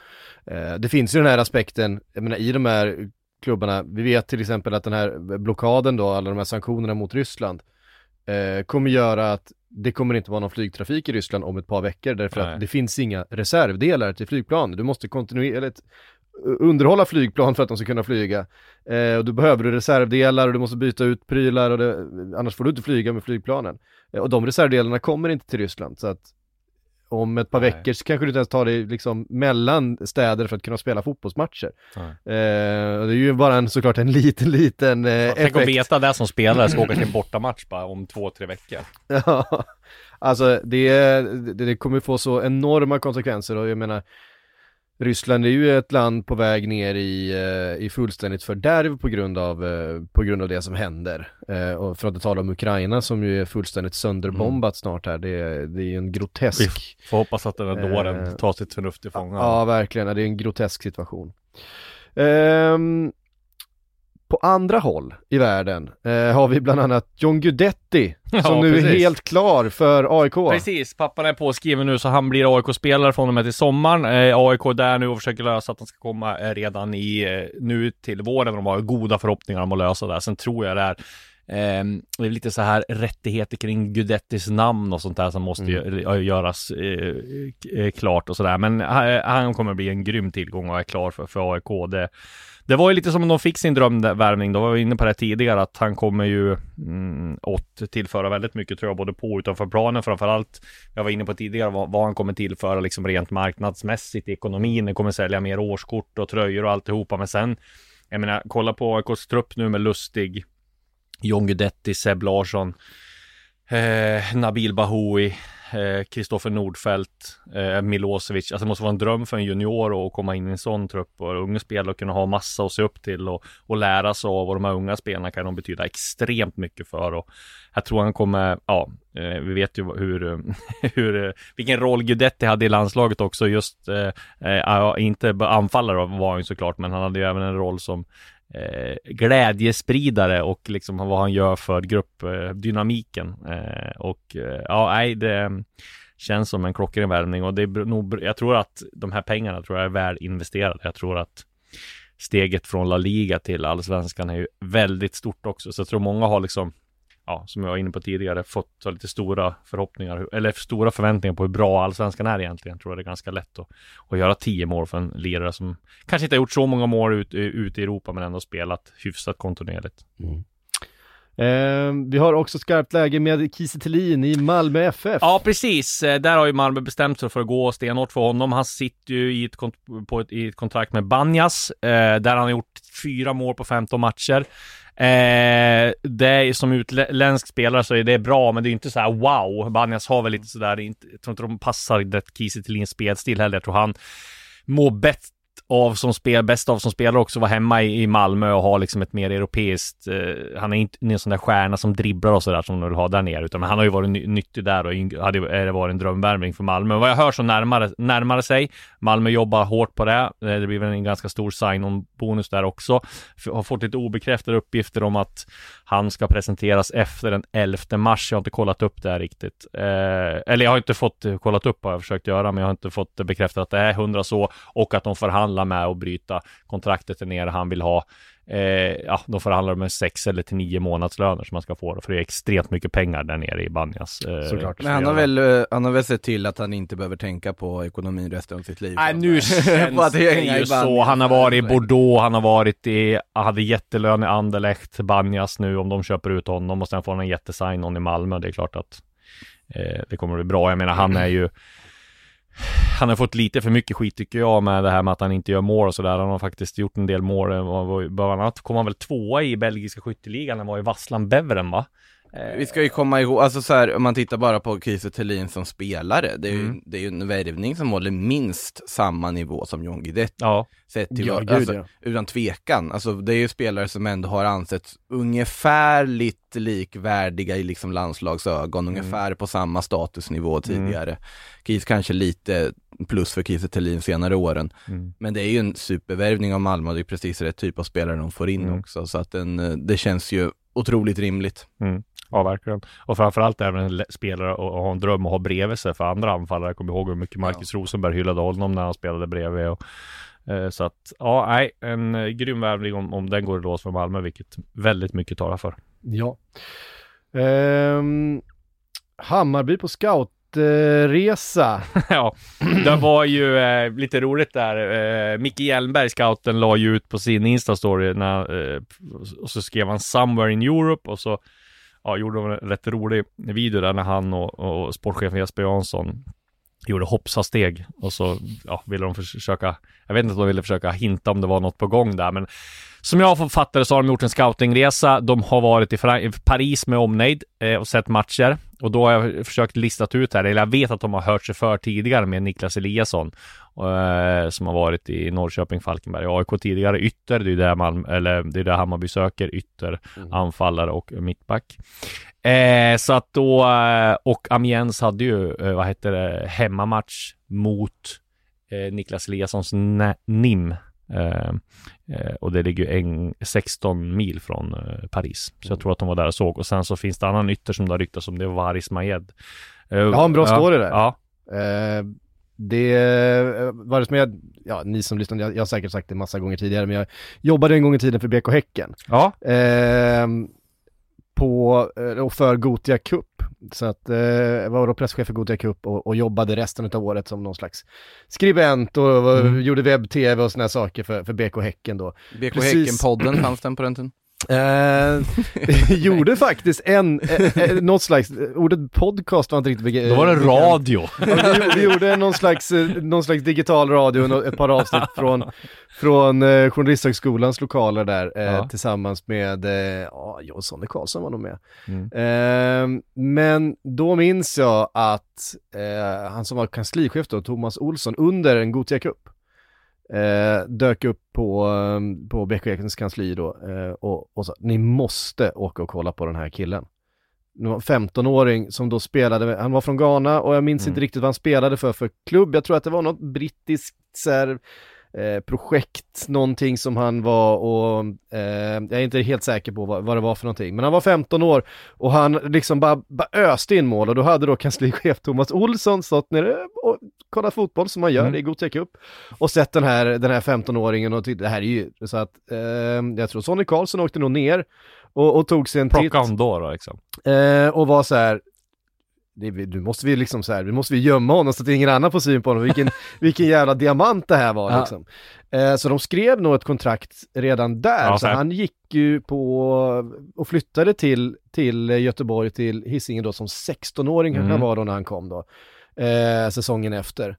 eh, det finns ju den här aspekten, jag menar i de här klubbarna, vi vet till exempel att den här blockaden då, alla de här sanktionerna mot Ryssland, eh, kommer göra att det kommer inte vara någon flygtrafik i Ryssland om ett par veckor därför Nej. att det finns inga reservdelar till flygplan. Du måste kontinuerligt underhålla flygplan för att de ska kunna flyga. Eh, och då behöver du reservdelar och du måste byta ut prylar och det, annars får du inte flyga med flygplanen. Eh, och de reservdelarna kommer inte till Ryssland så att om ett par Nej. veckor så kanske du inte ens tar dig liksom mellan städer för att kunna spela fotbollsmatcher. Eh, och det är ju bara en, såklart en liten, liten eh, Tänk att veta det som spelare ska (clears throat) åka till en bortamatch bara om två, tre veckor. Ja, alltså det, det, det kommer få så enorma konsekvenser och jag menar Ryssland är ju ett land på väg ner i, eh, i fullständigt fördärv på grund av, eh, på grund av det som händer. Eh, och för att inte tala om Ukraina som ju är fullständigt sönderbombat snart här. Det, är- det är ju en grotesk Vi får hoppas att den här dåren Eh, tar sitt förnuft till fånga. Ja, verkligen. Det är en grotesk situation. Ehm, på andra håll i världen eh, har vi bland annat John Guidetti (laughs) Ja, som nu är precis. helt klar för AIK. Precis, pappan är påskriven nu så han blir AIK-spelare från och med till sommaren. Eh, AIK är där nu och försöker lösa att han ska komma eh, redan i, eh, nu till våren. De har goda förhoppningar om att lösa det. här. Sen tror jag det är Ehm, det är lite så här rättigheter kring Gudettis namn och sånt där som måste gö- göras eh, eh, klart och sådär. Men han kommer bli en grym tillgång och är klar för, för AIK. Det, det var ju lite som om de fick sin drömvärvning. Då var vi inne på det tidigare att han kommer ju mm, åt tillföra väldigt mycket tror jag, både på och utanför planen framförallt. Jag var inne på tidigare vad, vad han kommer tillföra liksom rent marknadsmässigt i ekonomin. Det kommer sälja mer årskort och tröjor och alltihopa. Men sen, jag menar, kolla på AIKs trupp nu med Lustig, John Guidetti, Seb Larsson, eh, Nabil Bahoui, Eh, Kristoffer Nordfeldt, eh, Milosevic. Alltså det måste vara en dröm för en junior att komma in i en sån trupp och unga spelare och kunna ha massa att se upp till och, och lära sig av. Och de här unga spelarna kan de betyda extremt mycket för. Och jag tror han kommer, ja, eh, vi vet ju hur, (laughs) hur, vilken roll Guidetti hade i landslaget också. Just, eh, eh inte anfallare var han ju såklart, men han hade ju även en roll som eh, glädjespridare och liksom vad han gör för gruppdynamiken. Eh, och eh, ja, nej, det känns som en klockren värvning och det är nog, jag tror att de här pengarna tror jag är väl investerade. Jag tror att steget från La Liga till Allsvenskan är ju väldigt stort också. Så jag tror många har liksom ja, som jag var inne på tidigare, fått lite stora förhoppningar, eller stora förväntningar på hur bra allsvenskan är egentligen. Jag tror det är ganska lätt att, att göra tio mål för en lirare som kanske inte har gjort så många mål ute ut i Europa, men ändå spelat hyfsat kontinuerligt. Mm. Eh, vi har också skarpt läge med Kiese Thelin i Malmö FF. Ja, precis. Eh, där har ju Malmö bestämt sig för att gå stenhårt för honom. Han sitter ju i ett, på ett, i ett kontrakt med Banjas, eh, där han har gjort fyra mål på 15 matcher. Eh, det är som utländsk spelare så är det bra, men det är inte så här wow. Banjas har väl lite sådär, jag tror inte de passar det Kiese Thelins spelstil heller. Jag tror han mår bättre av som spel, bäst av som spelare också vara hemma i, i Malmö och ha liksom ett mer europeiskt, eh, han är inte en sån där stjärna som dribblar och sådär som de vill ha där nere, utan han har ju varit ny, nyttig där och hade eh, det varit en drömvärvning för Malmö. Vad jag hör så närmare, närmare sig. Malmö jobbar hårt på det. Eh, det blir väl en ganska stor sign-on bonus där också. F har fått lite obekräftade uppgifter om att han ska presenteras efter den 11 mars. Jag har inte kollat upp det här riktigt. Eh, eller jag har inte fått kollat upp vad jag försökt göra, men jag har inte fått bekräftat att det är 100 så och att de förhandlar med att bryta kontraktet där nere. Han vill ha eh, ja, de förhandlar med sex eller till nio månadslöner som man ska få, för det är extremt mycket pengar där nere i Banjas. Eh, Såklart. Men han har, väl, eh, han har väl sett till att han inte behöver tänka på ekonomin resten av sitt liv? Nej, nu (laughs) känns det ju så. Han har varit i Bordeaux, han har varit i, hade jättelön i Anderlecht, Banjas nu, om de köper ut honom och sen får han en jättesign i Malmö, det är klart att eh, det kommer att bli bra. Jag menar, han är ju han har fått lite för mycket skit tycker jag med det här med att han inte gör mål och sådär. Han har faktiskt gjort en del mål. Eh, Bland annat kom han väl tvåa i belgiska skytteligan. Han var i Vasslan Beveren va? Vi ska ju komma ihåg, alltså så här, om man tittar bara på Kiese Thelin som spelare, det är, ju, Mm. det är ju en värvning som håller minst samma nivå som John Guidetti. Ja. Sett till Ja, gud, alltså, ja. Utan tvekan, alltså det är ju spelare som ändå har ansetts ungefärligt likvärdiga i liksom landslagsögon, Mm. ungefär på samma statusnivå tidigare. Kies kanske lite plus för Kiese Thelin senare åren, Mm. men det är ju en supervärvning av Malmö, det är precis rätt typ av spelare de får in Mm. också, så att den, eh, det känns ju otroligt rimligt. Mm. Ja, verkligen. Och framförallt även en spelare och, och ha en dröm att ha bredvid sig för andra anfallare. Jag kommer ihåg hur mycket Marcus Rosenberg hyllade honom när han spelade bredvid. Och, eh, så att, ja, nej, en eh, grym värvning om, om den går i lås för Malmö, vilket väldigt mycket talar för. Ja. Ehm, Hammarby på scoutresa. (laughs) ja, det var ju eh, lite roligt där. Eh, Micke Hjelmberg, scouten, la ju ut på sin Insta-story när, eh, och så skrev han “Somewhere in Europe” och så ja, gjorde de en rätt rolig video där när han och, och sportchefen Jesper Jansson gjorde hoppsasteg och så ja, ville de försöka, jag vet inte om de ville försöka hinta om det var något på gång där, men som jag fattade det så har de gjort en scoutingresa. De har varit i i Paris med omnejd eh, och sett matcher. Och då har jag försökt listat ut här, eller jag vet att de har hört sig för tidigare med Niklas Eliasson eh, som har varit i Norrköping, Falkenberg, AIK tidigare, ytter, det är där, Malm, eller, det är där Hammarby söker, ytter, anfallare och mittback. Eh, så att då, eh, och Amiens hade ju, eh, vad heter det, hemmamatch mot eh, Niklas Eliassons NIM. Eh, eh, och det ligger ju en, 16 mil från eh, Paris. Så jag tror att de var där och såg. Och sen så finns det annan ytter som det har ryktats om, det var Haris Majed. Jag har en bra story där. Ja. Eh, det var det som jag, ja ni som lyssnar, jag, jag har säkert sagt det massa gånger tidigare, men jag jobbade en gång i tiden för BK Häcken. Ja. Eh, på, och för Gotia Cup. Så att, eh, var då presschef för Gotia Cup och, och jobbade resten av året som någon slags skribent och Mm. gjorde webb-tv och här saker för, för BK Häcken då. BK. Häcken-podden fanns den på den tiden? Eh, (laughs) gjorde faktiskt en, eh, eh, något slags, ordet podcast var inte riktigt bege- Då var det radio. Ja, vi, vi gjorde någon slags, eh, någon slags digital radio, ett par avsnitt (laughs) från, från eh, Journalisthögskolans lokaler där eh, Ja. tillsammans med, eh, ja, John Sonne Karlsson var nog med. Mm. Eh, men då minns jag att eh, han som var kanslichef då, Thomas Olsson, under en Gothia Cup eh, dök upp på, eh, på Ekens kansli då eh, och, och sa, ni måste åka och kolla på den här killen. Det var en 15-åring som då spelade, han var från Ghana och jag minns Mm. inte riktigt vad han spelade för för klubb, jag tror att det var något brittiskt så här, eh, projekt, någonting som han var och eh, jag är inte helt säker på vad, vad det var för någonting, men han var 15 år och han liksom bara, bara öste in mål och då hade då kanslichef Thomas Olsson stått nere och kollat fotboll som man gör Mm. i Gothia Cup och sett den här, den här 15-åringen och tyckte det här är ju så att eh, jag tror Sonny Karlsson åkte nog ner och, och tog sig en titt Plocka om då då liksom. eh, och var så här det, nu måste vi liksom så här, nu måste vi gömma honom så att ingen annan får syn på honom, vilken, (laughs) vilken jävla diamant det här var Ja. liksom. Eh, så de skrev nog ett kontrakt redan där, Ja, så fair. han gick ju på och flyttade till, till Göteborg, till Hisingen då som 16-åring Mm. han var då när han kom då, eh, säsongen efter.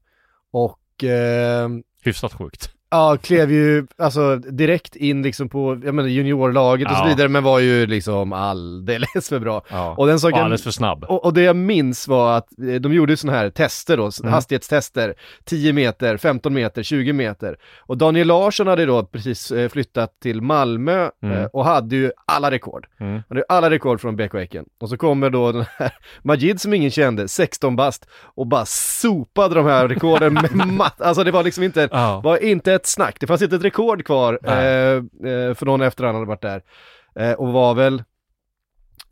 Och eh, Hyfsat sjukt. Ja, klev ju alltså direkt in liksom på, jag menar juniorlaget och så Ja. vidare, men var ju liksom alldeles för bra. Ja. Och den saken, alldeles för snabb. och, och det jag minns var att eh, de gjorde sådana här tester då, Mm. hastighetstester, 10 meter, 15 meter, 20 meter. Och Daniel Larsson hade då precis eh, flyttat till Malmö Mm. eh, och hade ju alla rekord. Mm. Han hade alla rekord från BK Häcken. Och så kommer då den här (laughs) Majid som ingen kände, 16 bast, och bara sopade de här rekorden med (laughs) matt. Alltså det var liksom inte, Ja. var inte ett snack. Det fanns inte ett rekord kvar eh, eh, för någon efter han hade varit där. Eh, och var väl,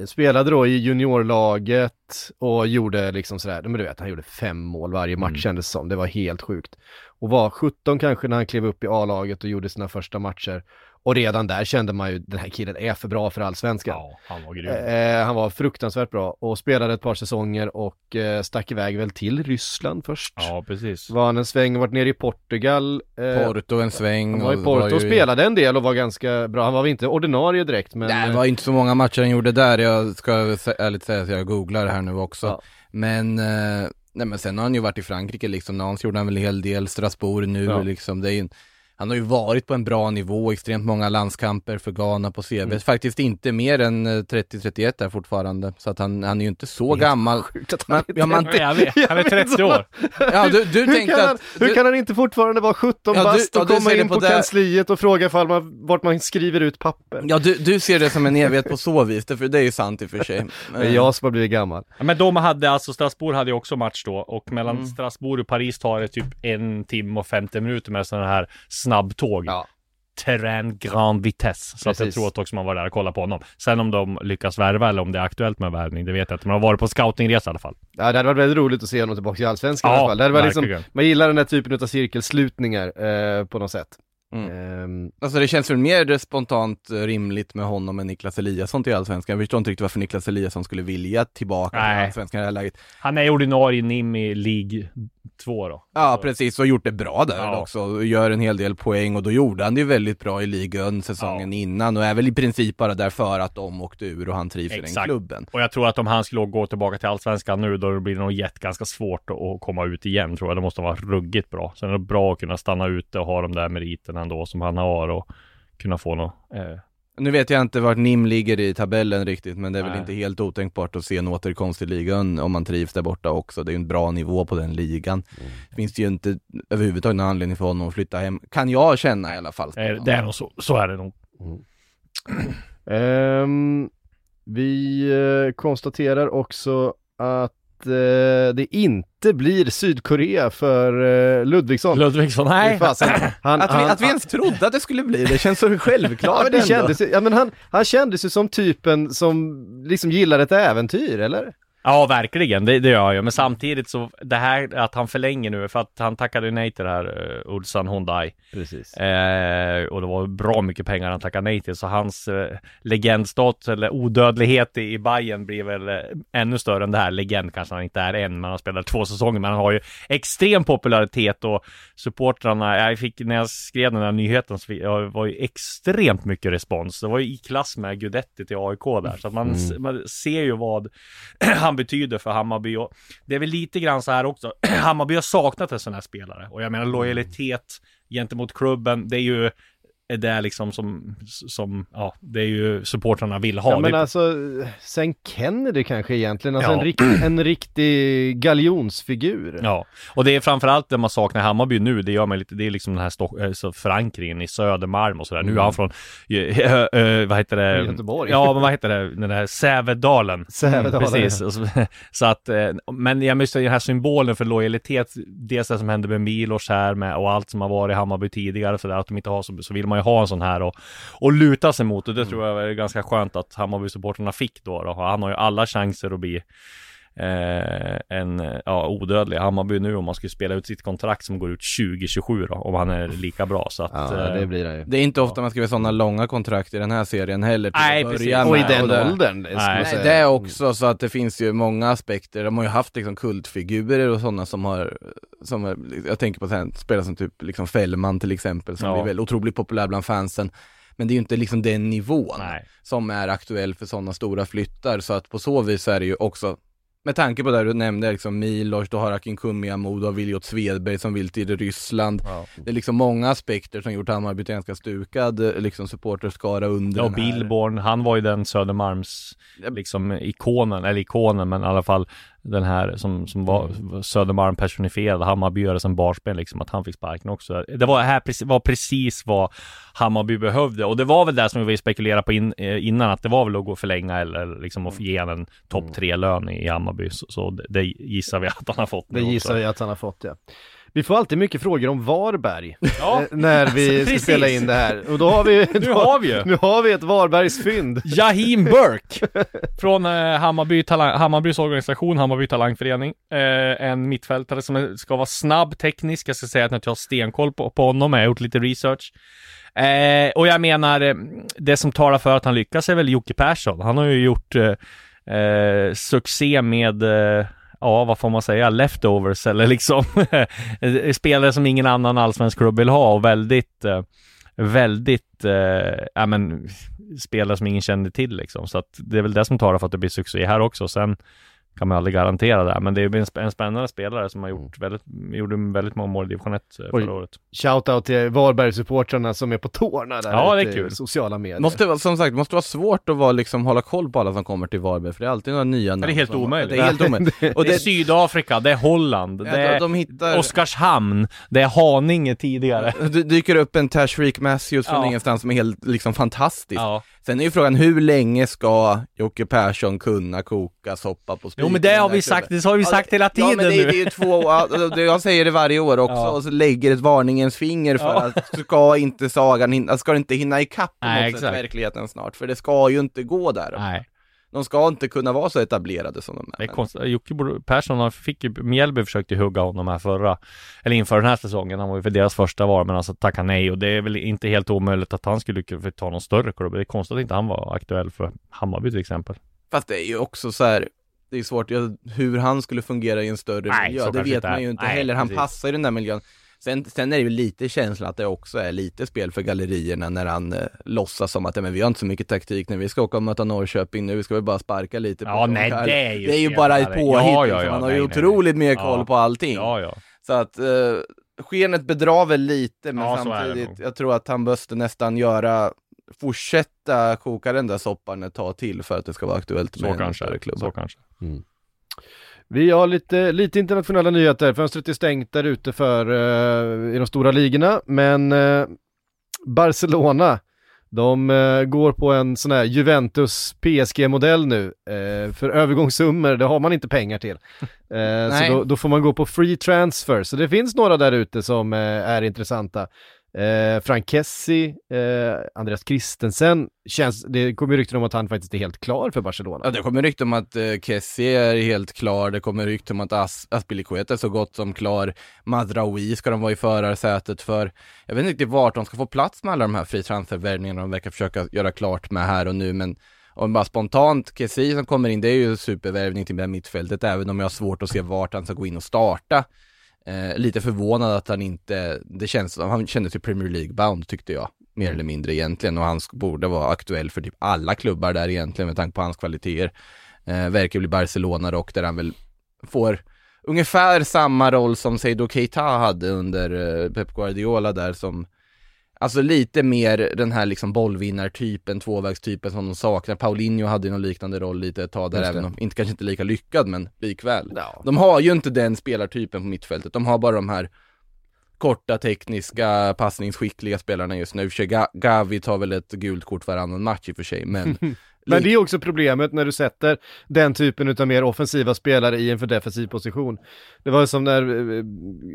spelade då i juniorlaget och gjorde liksom sådär, men du vet, han gjorde fem mål varje match Mm. kändes som. Det var helt sjukt. Och var 17 kanske när han klev upp i A-laget och gjorde sina första matcher. Och redan där kände man ju, den här killen är för bra för allsvenskan. Ja, han var grym. Eh, han var fruktansvärt bra och spelade ett par säsonger och eh, stack iväg väl till Ryssland först. Ja, precis. Var han en sväng varit nere i Portugal. Eh, Porto en sväng. han var i Porto och spelade en del och var ganska bra. Han var väl inte ordinarie direkt men... Nej, det var inte så många matcher han gjorde där. Jag ska ärligt säga att jag googlar här nu också. Ja. Men, eh, nej men sen har han ju varit i Frankrike liksom. Nans gjorde han väl en hel del, Strasbourg nu Ja. liksom. Det är ju, en- han har ju varit på en bra nivå, extremt många landskamper för Ghana på CV. Mm. Faktiskt inte mer än eh, 30-31 där fortfarande. Så att han, han är ju inte så gammal. Sjukt Men, han inte- ja, man, Ja, jag vet. Han är (laughs) 30 år. ja, du, du hur, tänkte kan han, att... hur du, kan han inte fortfarande vara 17 Ja, du- bast ja, och du komma ser det in på på kansliet och fråga ifall man, vart man skriver ut papper? Ja, du, du ser det som en evighet på så vis, det- för det är ju sant i och för sig. Det är jag som har blivit gammal. Ja, Men de hade alltså, Strasbourg hade ju också match då och mellan Mm. Strasbourg och Paris tar det typ en timme och 50 minuter med sådana här snabbtåg. Ja. Terrain Grand Vitesse. Så att jag tror att också man var där och kollade på honom. Sen om de lyckas värva eller om det är aktuellt med värvning, det vet jag inte. Men de har varit på scoutingresa i alla fall. Ja, det hade varit väldigt roligt att se honom tillbaka i Allsvenskan i Ja, alla fall. Det liksom, man gillar den här typen av cirkelslutningar eh, på något sätt. Mm. Ehm, Alltså det känns väl mer spontant eh, rimligt med honom än Niklas Eliasson till Allsvenskan. Jag förstår inte riktigt varför Niklas Eliasson skulle vilja tillbaka till Nej. Allsvenskan i det här läget. Han är ordinarie NIM i League 2 då. Ja, Så- precis, och gjort det bra där Ja. också. Gör en hel del poäng och då gjorde han det väldigt bra i ligan säsongen innan och är väl i princip bara där för att de åkte ur och han trivs i den Exakt. klubben. Och jag tror att om han skulle gå tillbaka till Allsvenskan nu då blir det nog jätte, ganska svårt att, att komma ut igen tror jag. Det måste vara ruggigt bra. Sen är det bra att kunna stanna ute och ha de där meriterna ändå som han har och kunna få något. Eh, Nu vet jag inte vart NIM ligger i tabellen riktigt, men det är väl Nej. inte helt otänkbart att se en återkomst i ligan om man trivs där borta också. Det är ju en bra nivå på den ligan. Finns det ju inte överhuvudtaget någon anledning för honom att flytta hem, kan jag känna i alla fall. det, är, det är nog så. Så är det nog. (clears throat) Ehm, vi eh, konstaterar också att eh, det inte blir Sydkorea för eh, Ludvigsson. Ludvigsson, nej. fasen. Han, Att vi, han, att vi ens trodde att det skulle bli det känns så självklart (laughs) Ja, men det ändå. kändes, ja, men han, han kändes ju som typen som liksom gillar ett äventyr, eller? Ja, verkligen. Det, det gör jag. Men samtidigt så, det här att han förlänger nu, för att han tackade nej till det här uh, Ulsan Hyundai. Precis. Eh, och det var bra mycket pengar han tackade nej till, så hans eh, legendstatus eller odödlighet i, i Bayern blir väl eh, ännu större än det här. Legend kanske han inte är än, men han har spelat två säsonger, men han har ju extrem popularitet och supportrarna, jag fick, när jag skrev den här nyheten så jag var ju extremt mycket respons. Det var ju i klass med Gudetti till AIK där, så att man, Mm. man ser ju vad (clears throat) han betyder för Hammarby och det är väl lite grann så här också. (clears throat) Hammarby har saknat en sån här spelare och jag menar lojalitet gentemot klubben, det är ju är det liksom som, som, ja, det är ju supportrarna vill ha. Ja men det, alltså, sen Kennedy kanske egentligen, alltså Ja. en, rikt, en riktig galjonsfigur. Ja, och det är framförallt det man saknar i Hammarby nu, det gör man lite, det är liksom den här stock, eh, så förankringen i Södermalm och sådär. Nu är han från, eh, eh, vad heter det? Göteborg. Ja, men vad heter det? Den där Sävedalen. Sävedalen, Precis. ja. Och så, att, men jag måste den här symbolen för lojalitet, dels det som hände med Milos här med, och allt som har varit i Hammarby tidigare, så där att de inte har så, så vill man ju ha en sån här och, och luta sig mot och det tror jag är ganska skönt att Hammarby-supporterna fick då, då. Han har ju alla chanser att bli eh, en ja, odödlig Hammarby nu om man skulle spela ut sitt kontrakt som går ut 2027 då, om han är lika bra så att Ja, eh, det blir det ju. Det är inte ofta man skriver sådana långa kontrakt i den här serien heller Nej, precis. Och i den det- åldern, skulle Nej, säga. det är också så att det finns ju många aspekter. De har ju haft liksom kultfigurer och sådana som har, som har, jag tänker på här, spelare som typ liksom Fällman till exempel, som Ja. blir väl otroligt populär bland fansen. Men det är ju inte liksom den nivån Nej. som är aktuell för sådana stora flyttar, så att på så vis är det ju också med tanke på det du nämnde, liksom Milos, du har Akin Kummiamo, du har Viljot Svedberg som vill till Ryssland. Ja. Det är liksom många aspekter som gjort Hammarby till ganska stukad eh, liksom supporterskara under Ja, här. Billborn, han var ju den Södermalms liksom ikonen, eller ikonen, men i alla fall den här som, som var Mm. Södermalm personifierad, Hammarbyare som barspel liksom, att han fick sparken också. Det var, här, precis- var precis vad Hammarby behövde och det var väl det som vi spekulerade på in, eh, innan, att det var väl att gå och förlänga eller liksom att ge en Mm. topp tre-lön i Hammarby, så, så det, det gissar vi att han har fått Det nu gissar också. jag att han har fått ja. Vi får alltid mycket frågor om Varberg Ja, eh, när vi ska spela in det här. Och då har vi, Nu har vi ju. nu har vi ett Varbergsfynd. Jahim Burke från eh, Hammarby talang, Hammarbys organisation, Hammarby Talangförening. Eh, en mittfältare som ska vara snabb teknisk. Jag ska säga att jag inte har stenkoll på, på honom, jag har gjort lite research. Och jag menar, det som talar för att han lyckas är väl Jocke Persson. Han har ju gjort eh, succé med eh, Ja, vad får man säga? Leftovers eller liksom (laughs) spelare som ingen annan allsvensk klubb vill ha och väldigt eh, väldigt, eh, ja men spelare som ingen kände till liksom. Så att det är väl det som talar för att det blir succé här också. Sen kan man aldrig garantera det, men det är en sp- en spännande spelare som har gjort väldigt, gjorde väldigt många mål i division 1 eh, förra året. Shoutout till Varbergssupportrarna som är på tårna där Ja, det är kul. sociala medier. Måste, vara- som sagt, måste vara svårt att vara, liksom, hålla koll på alla som kommer till Varberg, för det är alltid några nya namn. det är helt som- omöjligt. Det är helt omöjligt. (laughs) Och det är det, Sydafrika, det är Holland, Ja, det är de- de hittar- Oskarshamn, det är Haninge tidigare. (laughs) det dyker upp en Tashreeq Matthews från Ja. ingenstans som är helt liksom fantastisk. Ja. Sen är ju frågan, hur länge ska Jocke Persson kunna koka soppa på spiken? Jo men det har vi sagt, det har vi Ja, sagt hela Ja tiden men det, nu. det är ju två, ja, det- jag säger det varje år också, Ja. och så lägger ett varningens finger för Ja. att ska inte sagan hinna, ska inte hinna ikapp på Nej, något sätt verkligheten snart, för det ska ju inte gå där. Nej. De ska inte kunna vara så etablerade som de är. Det är konstigt. Jocke Persson fick ju, Mjällby försökte ju hugga honom här förra, eller inför den här säsongen. Han var ju för deras första val, men alltså tackade nej och det är väl inte helt omöjligt att han skulle kunna ta någon större klubb. Det är konstigt att inte han var aktuell för Hammarby till exempel. Fast det är ju också så här. Det är svårt, hur han skulle fungera i en större Nej, miljö, det vet inte man ju inte Nej, heller. Han precis. passar i den där miljön. Sen, sen är det ju lite känslan att det också är lite spel för gallerierna när han eh, låtsas som att men vi har inte så mycket taktik när vi ska åka och möta Norrköping nu, vi ska väl bara sparka lite på Ja, Jean nej, det är ju Det är ju bara ett påhitt, Ja, ja, liksom. ja, han har ju nej, nej, otroligt mer koll på allting. Så att eh, skenet bedrar väl lite, men samtidigt, jag tror att han måste nästan göra, fortsätta koka den där soppan ett tag till för att det ska vara aktuellt Så med en kanske. större klubb. Så kanske. Vi har lite, lite internationella nyheter, fönstret är stängt där ute för eh, i de stora ligorna, men eh, Barcelona, de eh, går på en sån här Juventus PSG-modell nu, eh, för övergångssummor, det har man inte pengar till. (laughs) Eh, så då, då får man gå på free transfer, så det finns några där ute som är intressanta. Eh, Frank Kessie, eh, Andreas Christensen, känns, det kommer ju rykten om att han faktiskt är helt klar för Barcelona. Ja, det kommer rykten om att eh, Kessie är helt klar, det kommer rykten om att As Aspilicueta är så gott som klar, Madraoui ska de vara i förarsätet för. Jag vet inte riktigt vart de ska få plats med alla de här fri transfervärvningarna de verkar försöka göra klart med här och nu, men om bara spontant, Kessie som kommer in, det är ju supervärvning till det här mittfältet, även om jag har svårt att se vart han ska gå in och starta. Eh, lite förvånad att han inte, det känns han kändes ju Premier League-bound tyckte jag, mer eller mindre egentligen och han borde vara aktuell för typ alla klubbar där egentligen med tanke på hans kvaliteter. Eh, verkar bli Barcelona dock, där han väl får ungefär samma roll som Seydou Keita hade under eh, Pep Guardiola där som Alltså lite mer den här liksom bollvinnartypen, tvåvägstypen som de saknar. Paulinho hade ju någon liknande roll lite ett tag där, även om, inte kanske inte lika lyckad men likväl. Ja. De har ju inte den spelartypen på mittfältet, de har bara de här korta, tekniska, passningsskickliga spelarna just nu. I och för sig, Ga- Gavi tar väl ett gult kort varannan match i och för sig, men (laughs) Men det är också problemet när du sätter den typen av mer offensiva spelare i en för defensiv position. Det var som när eh,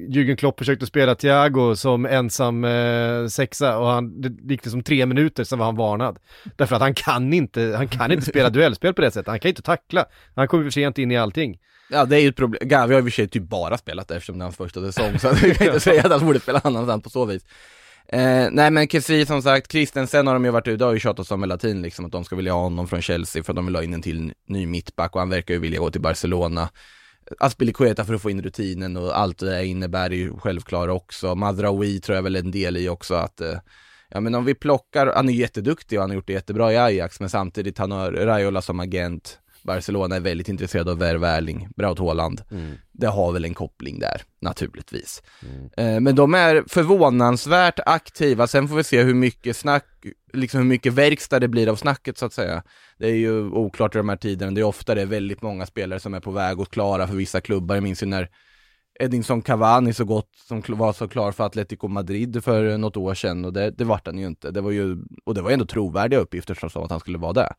Jürgen Klopp försökte spela Thiago som ensam eh, sexa och han, det gick det som tre minuter sen var han varnad. Därför att han kan inte, han kan inte spela (laughs) duellspel på det sättet, han kan inte tackla. Han kommer för sent in i allting. Ja det är ju ett problem, Gavi har i och för sig typ bara spelat där eftersom det är hans första säsong så (laughs) jag kan inte säga att han borde spela annanstans på så vis. Eh, nej men Kessie som sagt, Christensen har de ju varit ute, har ju tjatat om hela tiden liksom att de ska vilja ha honom från Chelsea för att de vill ha in en till ny mittback och han verkar ju vilja gå till Barcelona. Aspilicueta för att få in rutinen och allt det där innebär är ju självklart också. Madraoui tror jag väl är en del i också att eh, Ja men om vi plockar, han är jätteduktig och han har gjort det jättebra i Ajax men samtidigt han har Raiola som agent Barcelona är väldigt intresserad av värva Erling Braut Haaland. Det har väl en koppling där, naturligtvis. Eh, men de är förvånansvärt aktiva, sen får vi se hur mycket snack, liksom hur mycket verkstad det blir av snacket så att säga. Det är ju oklart i de här tiderna, det är ofta det är väldigt många spelare som är på väg och klara för vissa klubbar. Jag minns ju när Edinson Cavani så gott som var så klar för Atletico Madrid för något år sedan och det, det vart han ju inte. Det var ju, och det var ju ändå trovärdiga uppgifter som sa att han skulle vara det.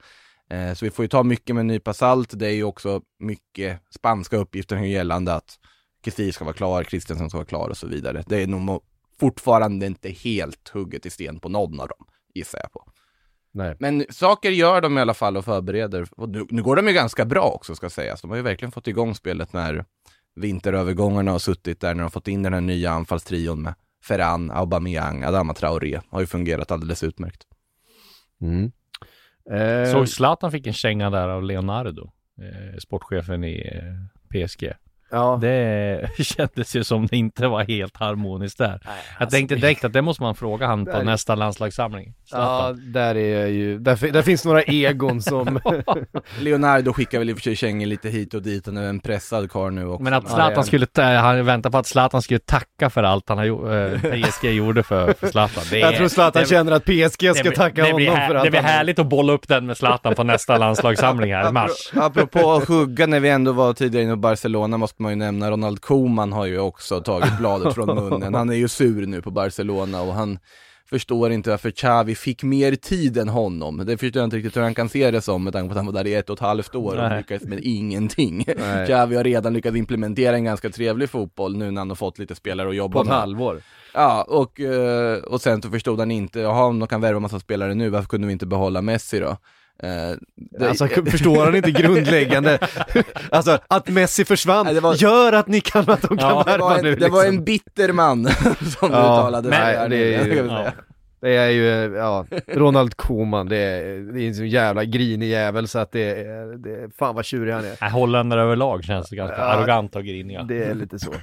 Eh, så vi får ju ta mycket med en nypa salt. Det är ju också mycket spanska uppgifter gällande att Kessie ska vara klar, Christensen ska vara klar och så vidare. Det är nog fortfarande inte helt hugget i sten på någon av dem, gissar jag på. Nej. Men saker gör de i alla fall och förbereder. Och nu, nu går de ju ganska bra också ska sägas. De har ju verkligen fått igång spelet när vinterövergångarna har suttit där, när de har fått in den här nya anfallstrion med Ferran, Aubameyang, Adama Traoré. Har ju fungerat alldeles utmärkt. Mm. Eh, Såg Zlatan fick en känga där av Leonardo, eh, sportchefen i eh, PSG. ja. Det (laughs) kändes ju som det inte var helt harmoniskt där. jag alltså, tänkte direkt att det måste man fråga han på nästa landslagssamling. Ja, där är ju, där, där finns några egon som... (laughs) Leonardo skickar väl i och för sig kängor lite hit och dit, och är en pressad karl nu också. Men att Zlatan skulle, han väntar på att Zlatan skulle tacka för allt han har gjort, eh, PSG gjorde för, för Zlatan. Det jag tror Zlatan det- känner att PSG ska det tacka det honom här- för allt Det blir han härligt att bolla upp den med Zlatan på nästa landslagssamling här i mars. Apropå att hugga när vi ändå var tidigare inne på Barcelona måste man ju nämna Ronald Koeman har ju också tagit bladet från munnen. Han är ju sur nu på Barcelona och han förstår inte varför Xavi fick mer tid än honom. Det förstår jag inte riktigt hur han kan se det som med tanke på att han var där i ett och ett halvt år och Nej. lyckades med ingenting. (laughs) Nej. Xavi har redan lyckats implementera en ganska trevlig fotboll nu när han har fått lite spelare att jobba på ett med. halvår. Ja, och, eh, och sen så förstod han inte, jaha om de kan värva massa spelare nu, varför kunde vi inte behålla Messi då? Eh, det- Alltså förstår han inte grundläggande? (laughs) alltså att Messi försvann Nej, var- gör att ni kan, att de kan Ja, det värva var, en, nu det var liksom. en bitter man (laughs) som Ja, uttalade men- det är ju- ja. Det är ju, ja, Ronald Koeman, det är, det är en så jävla grinig jävel så att det är, det är fan vad tjurig han är. Holländare överlag känns det ganska Ja, arroganta och griniga. Det är lite så.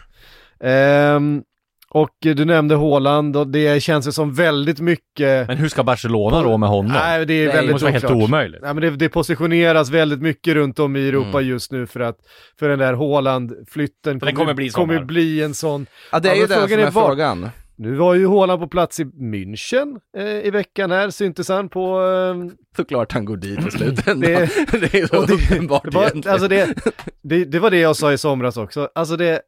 Ehm, och du nämnde Haaland och det känns ju som väldigt mycket Men hur ska Barcelona då med honom? Nej, det är Nej, det väldigt måste vara helt oklart. omöjligt. Nej men det, det positioneras väldigt mycket runt om i Europa Mm. just nu för att för den där Haaland-flytten den kommer bli kommer bli en sån Ja det är Ja, ju men det som är är frågan. Nu var ju Haaland på plats i München eh, i veckan här, syntes han på... Eh, Såklart han går dit i slutändan. (clears throat) Det- (laughs) Det, är så det- uppenbart det, var, egentligen. alltså det, det, det var det jag sa i somras också, alltså det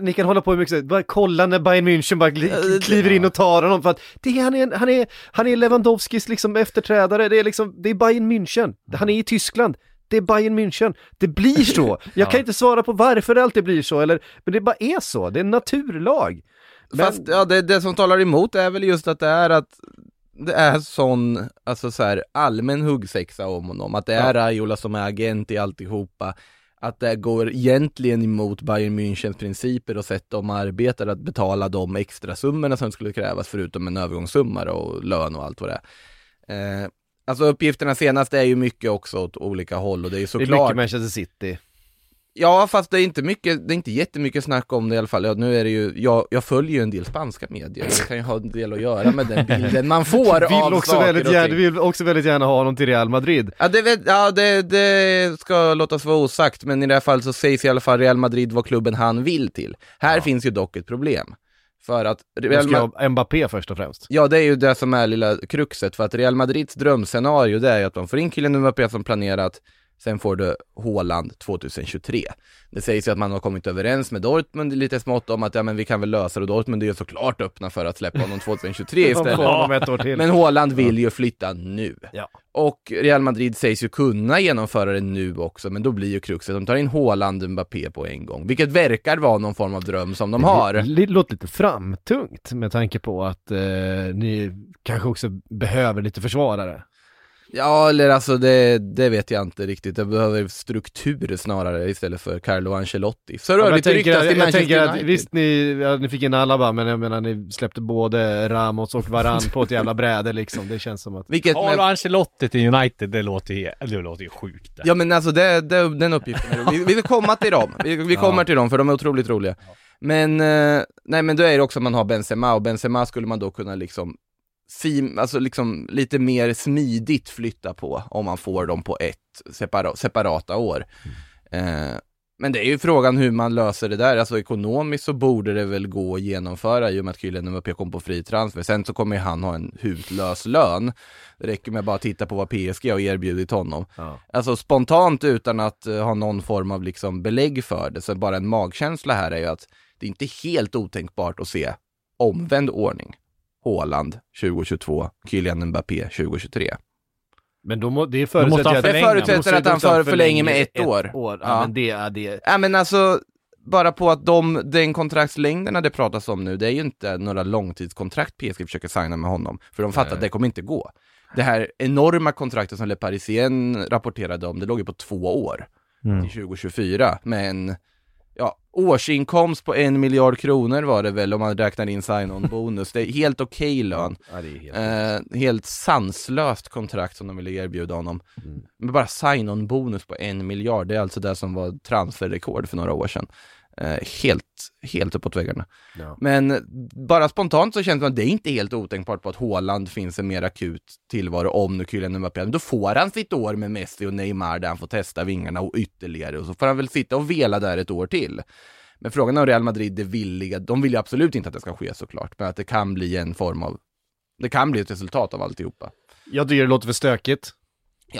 ni kan hålla på hur mycket, bara kolla när Bayern München bara Ja, kliver in och tar honom för att det, är- han, är, han, är, han är Lewandowskis liksom efterträdare, det är liksom, det är Bayern München, han är i Tyskland, det är Bayern München, det blir så. (laughs) Jag kan inte svara på varför det alltid blir så, eller, men det bara är så, det är en naturlag. Men- Fast ja, det, det som talar emot är väl just att det är att det är sån, alltså så här allmän huggsexa om honom, att det är Raiola som är agent i alltihopa, att det går egentligen emot Bayern Münchens principer och sätt de arbetar att betala de extra summorna som skulle krävas förutom en övergångssumma och lön och allt vad det är. Eh, alltså uppgifterna senast är ju mycket också åt olika håll och det är ju Det är såklart mycket Manchester City. Ja, fast det är inte mycket, det är inte jättemycket snack om det i alla fall. Ja, nu är det ju, jag, jag följer ju en del spanska medier, det kan ju ha en del att göra med den bilden man får (laughs) Vill av också saker väldigt och gärna, ting. vill också väldigt gärna ha honom till Real Madrid. Ja, det, vet, ja det, det ska låtas vara osagt, men i det här fallet så sägs i alla fall Real Madrid vara klubben han vill till. Här finns ju dock ett problem. För att Då Real ska jag ha Mbappé först och främst. Ja, det är ju det som är lilla kruxet, för att Real Madrids drömscenario det är ju att de får in killen Mbappé som planerat, sen får du Haaland 2023. Det sägs ju att man har kommit överens med Dortmund lite smått om att ja men vi kan väl lösa det, Dortmund är ju såklart öppna för att släppa honom 2023 (laughs) De istället. Men Haaland vill ju flytta nu. Ja. Och Real Madrid sägs ju kunna genomföra det nu också, men då blir ju kruxet, de tar in Haaland och Mbappé på en gång, vilket verkar vara någon form av dröm som de har. Det låter lite framtungt med tanke på att eh, ni kanske också behöver lite försvarare. Ja, eller alltså det, det vet jag inte riktigt. Det behöver struktur snarare istället för Carlo Ancelotti. Så Ja, men jag rörigt tänker, ryktas jag, till jag Manchester tänker att visst ni, ja, ni fick in Alaba men jag menar ni släppte både Ramos och Varann på ett jävla bräde liksom. Det känns som att... Vilket Carlo med, Ancelotti till United, det låter ju, det låter ju sjukt. det. Ja men alltså det, det, den uppgiften, är, vi, vi vill komma till dem. Vi, vi kommer till dem för de är otroligt roliga. Men, eh, nej men då är det också att man har Benzema och Benzema skulle man då kunna liksom sim, alltså liksom lite mer smidigt flytta på om man får dem på ett separa, separata år. Eh, men det är ju frågan hur man löser det där, alltså ekonomiskt så borde det väl gå att genomföra i och med att Mbappé kom på fri transfer. Sen så kommer han ha en hutlös lön. Det räcker med att bara titta på vad PSG har erbjudit honom. Ja. Alltså spontant utan att eh, ha någon form av liksom belägg för det, så bara en magkänsla här är ju att det är inte helt otänkbart att se omvänd ordning. Haaland 2022, Kylian Mbappé 2023. Men då må, det förutsätter att- förlänga. Det förutsätter att han för, förlänger med ett år. år. Ja, Ja. men det är det. Ja men alltså, bara på att de, den kontraktslängderna det pratas om nu, det är ju inte några långtidskontrakt PSG försöker signa med honom. För de fattar att det kommer inte gå. Det här enorma kontraktet som Le Parisien rapporterade om, det låg ju på två år. Mm. till 2024 med en ja, årsinkomst på en miljard kronor var det väl om man räknar in sign-on-bonus. Det är helt okej lön. Ja, helt... Eh, helt sanslöst kontrakt som de ville erbjuda honom. Mm. Men bara sign-on-bonus på en miljard, det är alltså det som var transferrekord för några år sedan. Eh, helt, helt uppåt väggarna. Ja. Men bara spontant så känns det som att det är inte helt otänkbart på att Haaland finns en mer akut tillvaro om nu Kylian Mbappé, men då får han sitt år med Messi och Neymar där han får testa vingarna och ytterligare och så får han väl sitta och vela där ett år till. Men frågan är om Real Madrid är villiga, de vill ju absolut inte att det ska ske såklart, men att det kan bli en form av, det kan bli ett resultat av alltihopa. Jag tycker det låter för stökigt.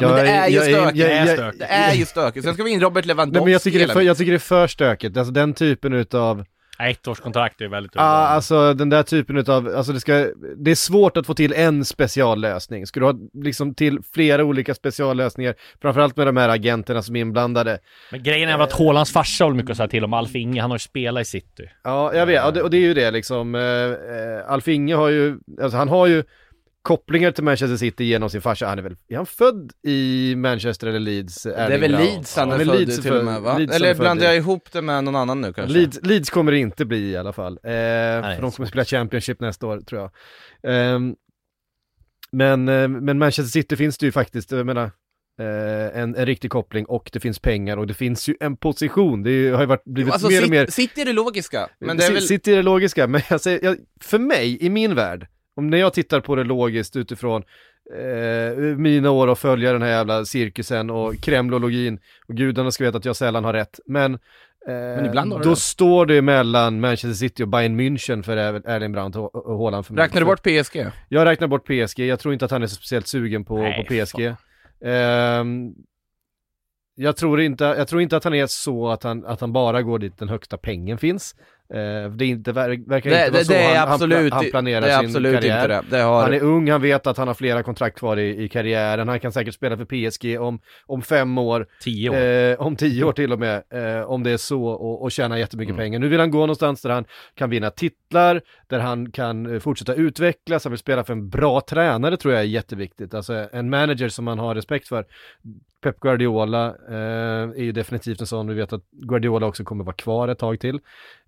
Ja, men det är ju jag- stökigt. jag- Det är jag- stökigt. Det är ju stökigt. Sen ska vi in Robert Lewandowski. Nej men jag tycker, det är för, jag tycker det är för stökigt, alltså den typen utav, Ettårskontrakt är väldigt ja alltså den där typen utav, alltså det ska, det är svårt att få till en speciallösning. Ska du ha liksom till flera olika speciallösningar, framförallt med de här agenterna som är inblandade. Men grejen är väl att Haalands farsa väl mycket att säga till om. Alf Inge, han har ju spelat i City. Ja, jag vet, och det, och det är ju det liksom, eh, eh, Alf Inge har ju, alltså han har ju kopplingar till Manchester City genom sin farsa, han är väl, är han född i Manchester eller Leeds? Det är väl Leeds han är född Leeds i till och med va? Leeds Eller blandar jag ihop det med någon annan nu kanske? Leeds, Leeds kommer det inte bli i alla fall. Eh, för de kommer spela Championship nästa år tror jag. Ehm, men, eh, men Manchester City finns det ju faktiskt, jag menar, eh, en, en riktig koppling och det finns pengar och det finns ju en position. Det ju- har ju varit, blivit Alltså mer och mer... City, är det logiska, men det är väl... City är det logiska, men jag säger, jag, för mig, i min värld, om när jag tittar på det logiskt utifrån eh, mina år och följa den här jävla cirkusen och kremlologin, och gudarna ska veta att jag sällan har rätt, men, eh, du då det. står det mellan Manchester City och Bayern München för Er- Erling Brandt och, Haaland för. Räknar du bort PSG? Jag räknar bort PSG, jag tror inte att han är så speciellt sugen på, Nej, på PSG. Ehm, jag, tror inte, jag tror inte att han är så att han, att han bara går dit den högsta pengen finns. Eh, det är inte, ver- verkar Det, inte vara det, så det är han, absolut, han planerar det är sin absolut karriär. inte det. det har... Han är ung, han vet att han har flera kontrakt kvar i, i karriären, han kan säkert spela för PSG om, om fem år, Tio år. eh, om tio år till och med, eh, om det är så, och, och tjäna jättemycket Mm. pengar. Nu vill han gå någonstans där han kan vinna titlar, där han kan eh, fortsätta utvecklas, han vill spela för en bra tränare tror jag är jätteviktigt, alltså en manager som man har respekt för. Pep Guardiola eh, är ju definitivt en sån, vi vet att Guardiola också kommer vara kvar ett tag till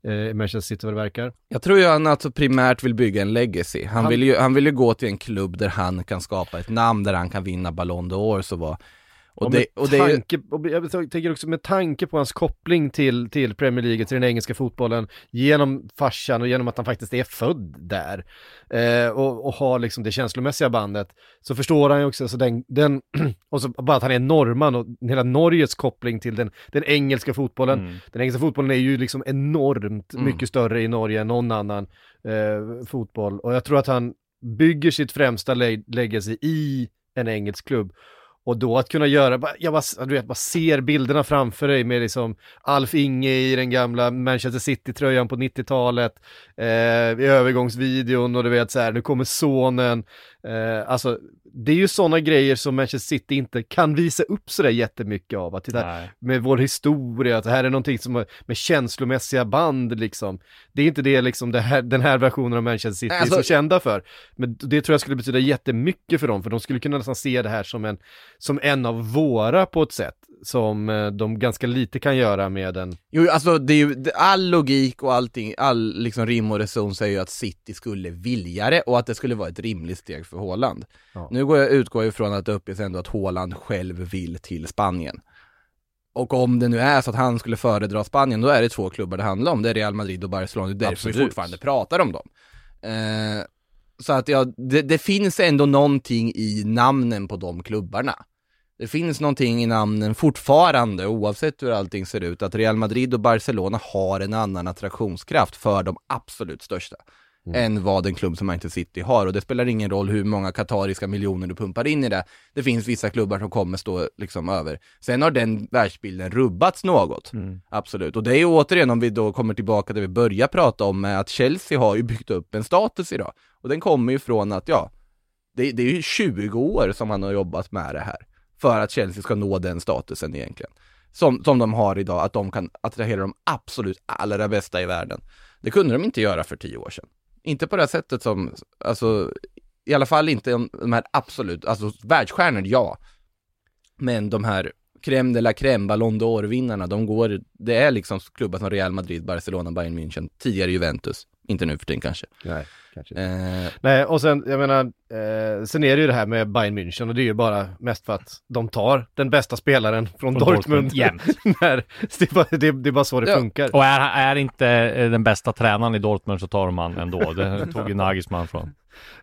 eh, i Manchester City vad det verkar. Jag tror ju han alltså primärt vill bygga en legacy. Han, Han- vill ju, han vill ju gå till en klubb där han kan skapa ett namn, där han kan vinna Ballon d'Or så var. Och, Och, det, och det tanke, och jag tänker också med tanke på hans koppling till, till Premier League, till den engelska fotbollen, genom farsan och genom att han faktiskt är född där, eh, och, och har liksom det känslomässiga bandet, så förstår han ju också, så den, den (clears throat) och så bara att han är norrman och hela Norges koppling till den, den engelska fotbollen. Mm. Den engelska fotbollen är ju liksom enormt Mm. mycket större i Norge än någon annan eh, fotboll, och jag tror att han bygger sitt främsta le- legacy i en engelsk klubb. Och då att kunna göra, jag bara, du vet, bara ser bilderna framför dig med liksom Alf Inge i den gamla Manchester City-tröjan på 90-talet, eh, i övergångsvideon och du vet så här, nu kommer sonen. Eh, alltså, det är ju sådana grejer som Manchester City inte kan visa upp sådär jättemycket av. Att titta, Nej. med vår historia, att det här är någonting som har med känslomässiga band liksom. Det är inte det liksom det här, den här versionen av Manchester City alltså- är så kända för. Men det tror jag skulle betyda jättemycket för dem, för de skulle kunna nästan se det här som en, som en av våra på ett sätt, som eh, de ganska lite kan göra med en, jo, alltså det är ju, all logik och allting, all liksom rim och reson säger ju att City skulle vilja det och att det skulle vara ett rimligt steg för Haaland. Ja. Nu går jag, utgår jag ifrån att det uppges ändå att Haaland själv vill till Spanien. Och om det nu är så att han skulle föredra Spanien, då är det två klubbar det handlar om. Det är Real Madrid och Barcelona, det är därför vi fortfarande pratar om dem. Eh, så att ja, det, det finns ändå någonting i namnen på de klubbarna. Det finns någonting i namnen fortfarande, oavsett hur allting ser ut, att Real Madrid och Barcelona har en annan attraktionskraft för de absolut största. Än vad en klubb som Manchester City har och det spelar ingen roll hur många katariska miljoner du pumpar in i det. Det finns vissa klubbar som kommer stå liksom över. Sen har den världsbilden rubbats något. Absolut. Och det är ju återigen om vi då kommer tillbaka där vi börjar prata om med att Chelsea har ju byggt upp en status idag. Och den kommer ju från att ja, det, det är ju 20 år som man har jobbat med det här. För att Chelsea ska nå den statusen egentligen. Som, som de har idag, att de kan attrahera de absolut allra bästa i världen. Det kunde de inte göra för tio år sedan. Inte på det här sättet som, alltså, i alla fall inte de, de här absolut, alltså världsstjärnor, ja. Men de här crème de la crème, Ballon d'Or-vinnarna, de går, det är liksom klubbar som Real Madrid, Barcelona, Bayern München, tidigare Juventus. Inte nu för tiden kanske. nej, kanske inte. Eh, Nej, och sen, jag menar, eh, sen är det ju det här med Bayern München och det är ju bara mest för att de tar den bästa spelaren från, Från Dortmund. Dortmund, (laughs) jämt. När, det, är bara, det, det är bara så det Ja. funkar. Och är, är inte eh, den bästa tränaren i Dortmund så tar de han ändå. Det tog ju (laughs) Nagelsmann från.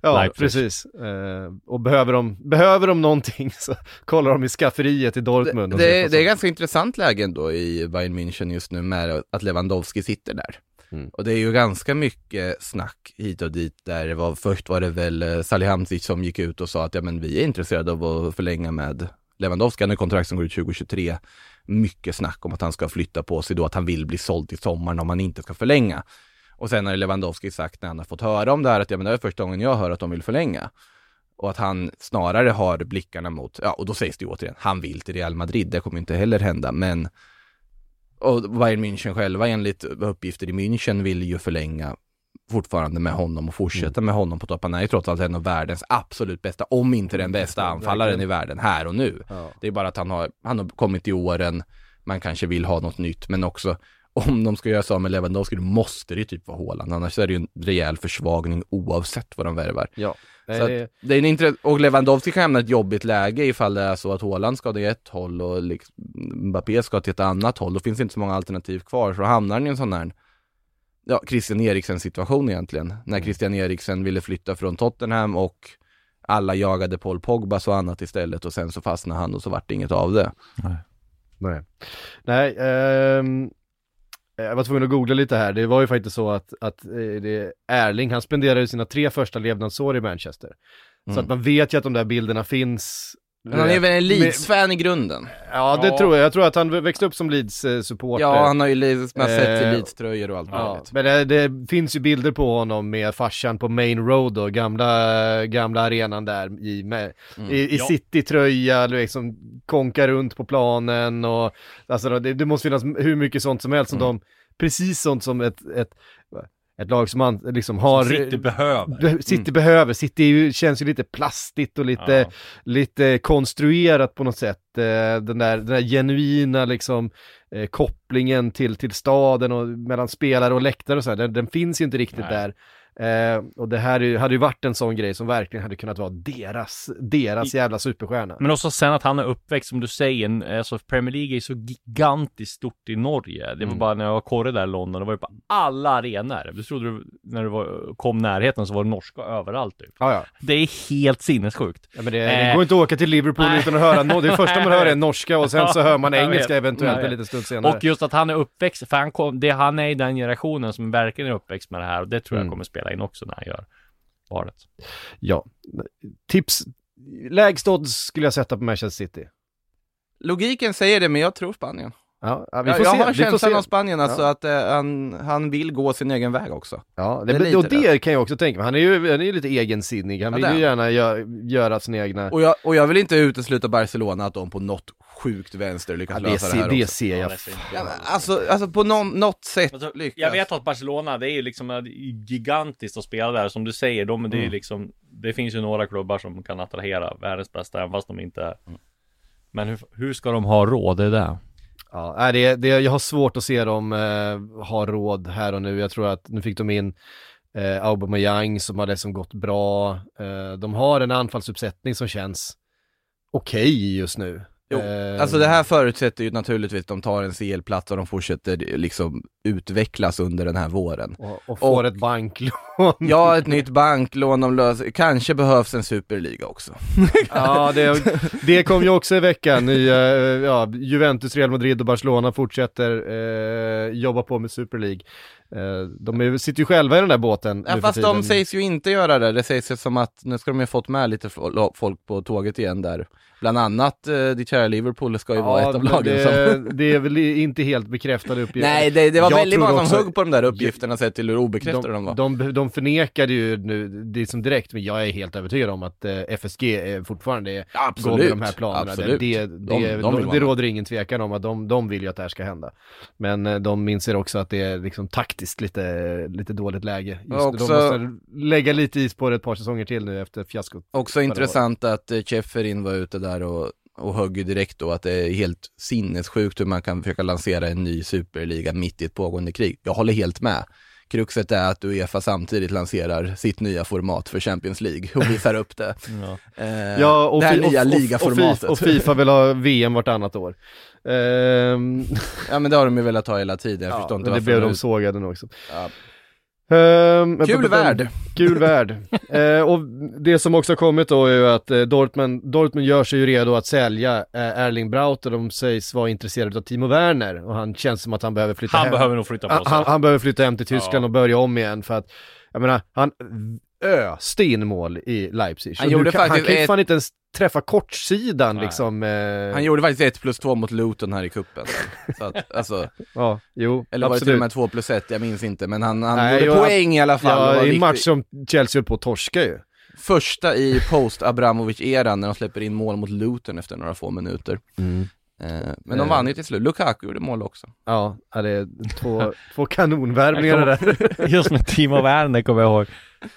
Ja, Leipzig. precis. Eh, och behöver de, behöver de någonting (laughs) så kollar de i skafferiet i Dortmund. Det, det, det är ganska intressant läge ändå i Bayern München just nu med att Lewandowski sitter där. Mm. Och det är ju ganska mycket snack hit och dit där det var, först var det väl eh, Salihamidzic som gick ut och sa att ja men vi är intresserade av att förlänga med Lewandowski, han har kontrakt som går ut 2023. Mycket snack om att han ska flytta på sig då, att han vill bli såld till sommaren om han inte ska förlänga. Och sen har Lewandowski sagt när han har fått höra om det här att ja men det är första gången jag hör att de vill förlänga. Och att han snarare har blickarna mot, ja och då sägs det ju återigen, han vill till Real Madrid, det kommer inte heller hända, men och Bayern München själva enligt uppgifter i München vill ju förlänga fortfarande med honom och fortsätta med honom på topp. Han är ju trots allt en av världens absolut bästa, om inte den bästa anfallaren i världen här och nu. Ja. Det är bara att han har, han har kommit i åren, man kanske vill ha något nytt, men också (laughs) om de ska göra så med Lewandowski, då måste det ju typ vara Haaland, annars är det ju en rejäl försvagning oavsett vad de värvar. Ja. Nej, Så det- att, det är en och Lewandowski kan hamna i ett jobbigt läge ifall det är så att Haaland ska till ett håll och liksom Mbappé ska till ett annat håll. Då finns det inte så många alternativ kvar, så då hamnar han i en sån här Ja, Christian Eriksen situation egentligen. När Christian Eriksen ville flytta från Tottenham och alla jagade Paul Pogba och annat istället och sen så fastnade han och så vart det inget av det. Nej, Nej ehm, jag var tvungen att googla lite här. Det var ju faktiskt så att, att eh, det, Erling, han spenderade sina tre första levnadsår i Manchester. Så Mm. att man vet ju att de där bilderna finns. Men han är väl en Leeds-fan i grunden? Ja, det Ja. tror jag. Jag tror att han växte upp som Leeds-supporter. Ja, han har ju Leeds, man har sett till Eh, Leeds-tröjor och allt Ja, möjligt. men det, det finns ju bilder på honom med farsan på Main Road då, gamla, gamla arenan där i, med, Mm. i, i Ja. citytröja, liksom konka runt på planen och alltså det, det måste finnas hur mycket sånt som helst som Mm. de, precis sånt som ett, ett ett lag som man liksom har... City behöver. Be- City behöver, City känns ju lite plastigt och lite, Ja. lite konstruerat på något sätt. Eh, Den där, den där genuina liksom eh, kopplingen till, till staden och mellan spelare och läktare och så här, den, den finns ju inte riktigt Nej. där. Eh, och det här är ju- hade ju varit en sån grej som verkligen hade kunnat vara deras, deras jävla superstjärna. Men också sen att han är uppväxt, som du säger, alltså Premier League är ju så gigantiskt stort i Norge. Det var Mm. bara när jag var korre där i London, då var det på alla arenor. Du trodde du, när du var, kom närheten så var det norska överallt typ. Ja, ja. Det är helt sinnessjukt. ja men det, Eh, det går inte att åka till Liverpool nej. utan att höra, no- det första man hör är (laughs) norska och sen så hör man engelska eventuellt en liten stund senare. Och just att han är uppväxt, för han, kom, det, han är i den generationen som verkligen är uppväxt med det här och det tror jag Mm. kommer spela in också när han gör valet. Ja. Tips, lägst odds skulle jag sätta på Manchester City. Logiken säger det, men jag tror Spanien. Ja, ja, vi får jag se. har vi känslan av Spanien, alltså Ja. att eh, han, han vill gå sin egen väg också. Ja, Det det, och det kan jag också tänka mig. Han är ju, han är ju lite egensinnig. Han Ja, vill ju gärna gö göra sina egna... Och jag, och jag vill inte utesluta Barcelona att de på något sjukt vänster lyckas Ja, det, lösa det här det också. ser jag. Ja, alltså, alltså på någon, något sätt Alltså, lyckas. jag vet att Barcelona, det är ju liksom eh, gigantiskt att spela där, som du säger, de, det är Mm. liksom Det finns ju några klubbar som kan attrahera världens bästa, även fast de inte är Mm. Men hur, hur ska de ha råd, det är det Ja, det, det, jag har svårt att se dem eh, ha råd här och nu. Jag tror att nu fick de in eh, Aubameyang som har liksom gått bra. Eh, de har en anfallsuppsättning som känns okej just nu. Jo, Eh, Alltså det här förutsätter ju naturligtvis att de tar en CL-plats och de fortsätter liksom utvecklas under den här våren. och, och får och- ett banklån. Ja, ett nytt banklån, de löser, kanske behövs en superliga också. (laughs) Ja, det, det kom ju också i veckan. Nya, eh, ja, Juventus, Real Madrid och Barcelona fortsätter eh, jobba på med Super League. Eh, de är, sitter ju själva i den där båten Ja, fast de sägs ju inte göra det, det sägs ju som att nu ska de ju fått med lite fol- folk på tåget igen där. Bland annat eh, ditt kära Liverpool ska ju vara ett av lagen det, som... (laughs) det är väl inte helt bekräftade uppgifter. Nej, det, det var Jag väldigt många som högg på de där uppgifterna sett till hur obekräftade de, var. De, de förnekade ju nu, det är som direkt, men jag är helt övertygad om att eh, FSG är fortfarande är Absolut, går med de här planerna. absolut. Det, det, De- de det råder ingen tvekan om att de, de vill ju att det här ska hända. Men eh, de inser också att det är liksom taktiskt lite, lite dåligt läge. Just. Också- De måste lägga lite is på det ett par säsonger till nu efter fiaskot. Också intressant att eh, Schäferin var ute där och, och högg ju direkt då att det är helt sinnessjukt hur man kan försöka lansera en ny superliga mitt i ett pågående krig. Jag håller helt med. Kruxet är att Uefa samtidigt lanserar sitt nya format för Champions League och visar upp det. (laughs) ja. Eh, Ja, och, det här nya och, och, och, ligaformatet. Fi- och Fifa (laughs) vill ha VM vartannat år. Ehm, ja men det har de ju velat ha hela tiden, jag ja, förstår inte men det varför blev de nu- sågade nu också. Ja. Ehm, Kul värld! Kul värld. (laughs) Eh, och det som också har kommit då är ju att eh, Dortmund, Dortmund gör sig ju redo att sälja eh, Erling Braut och de sägs vara intresserade av Timo Werner och han känns som att han behöver flytta Han hem. behöver nog flytta på han, sig han, han behöver flytta hem till Tyskland Ja. och börja om igen för att, jag menar, han öste in mål i Leipzig. Han gjorde du kan, han faktiskt kan ju ett- fan inte ens träffa kortsidan Nej. liksom. Eh, Han gjorde faktiskt 1 plus 2 mot Luton här i kuppen. (laughs) Så att, alltså, Ja, jo, eller var det till och absolut. med 2 plus 1, jag minns inte, men han, han Nej, gjorde jo, poäng i alla fall. Ja, i en match som Chelsea höll på att torska ju. Första i post-Abramovic-eran när de släpper in mål mot Luton efter några få minuter. Eh, men de vann ju till slut. Lukaku gjorde mål också. Ja, ja, det är två, två kanonvärvningar det där. (laughs) Just med Timo Werner kommer jag ihåg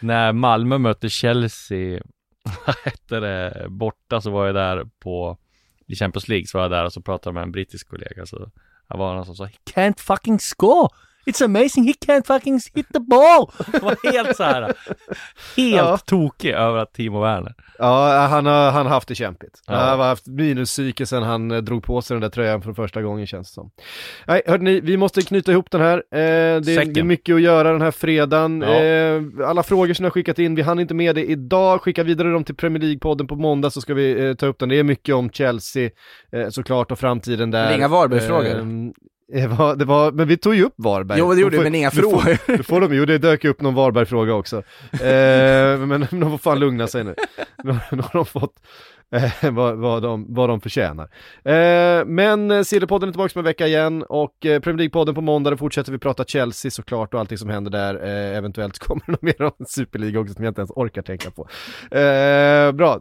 När Malmö mötte Chelsea (laughs) Vad hette det? Borta så var jag där på I Champions League så var jag där och så pratade jag med en brittisk kollega så Jag var någon som sa He can't fucking score! It's amazing, he can't fucking hit the ball! (laughs) Jag var helt så här Helt Ja. tokig över att Timo Werner Ja, han har, han har haft det kämpigt. Ja. Han har haft minuspsyke sen han eh, drog på sig den där tröjan för första gången känns det som. Nej, hörde ni, vi måste knyta ihop den här. Eh, det, är, Säcken. det är mycket att göra den här fredagen. Ja. Eh, alla frågor som ni har skickat in, vi hann inte med det idag. Skicka vidare dem till Premier League-podden på måndag så ska vi eh, ta upp den. Det är mycket om Chelsea såklart och framtiden där. Men inga Varberg-frågor? Eh, det var, det var, men vi tog ju upp Varberg. Jo, det gjorde får- men inga får- frågor. Då får de, jo det dök upp någon Varberg-fråga också. Eh, men (laughs) de får fan lugna sig nu. (laughs) Nu har- de fått eh, vad, vad, de, vad de förtjänar. Eh, men eh, Sillypodden är tillbaka med en vecka igen och eh, Premier League-podden på måndag, då fortsätter vi prata Chelsea såklart och allting som händer där. Eh, eventuellt (laughs) kommer det något mer om Superliga också som jag inte ens orkar tänka på. Eh, bra,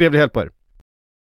Trevlig helg på er.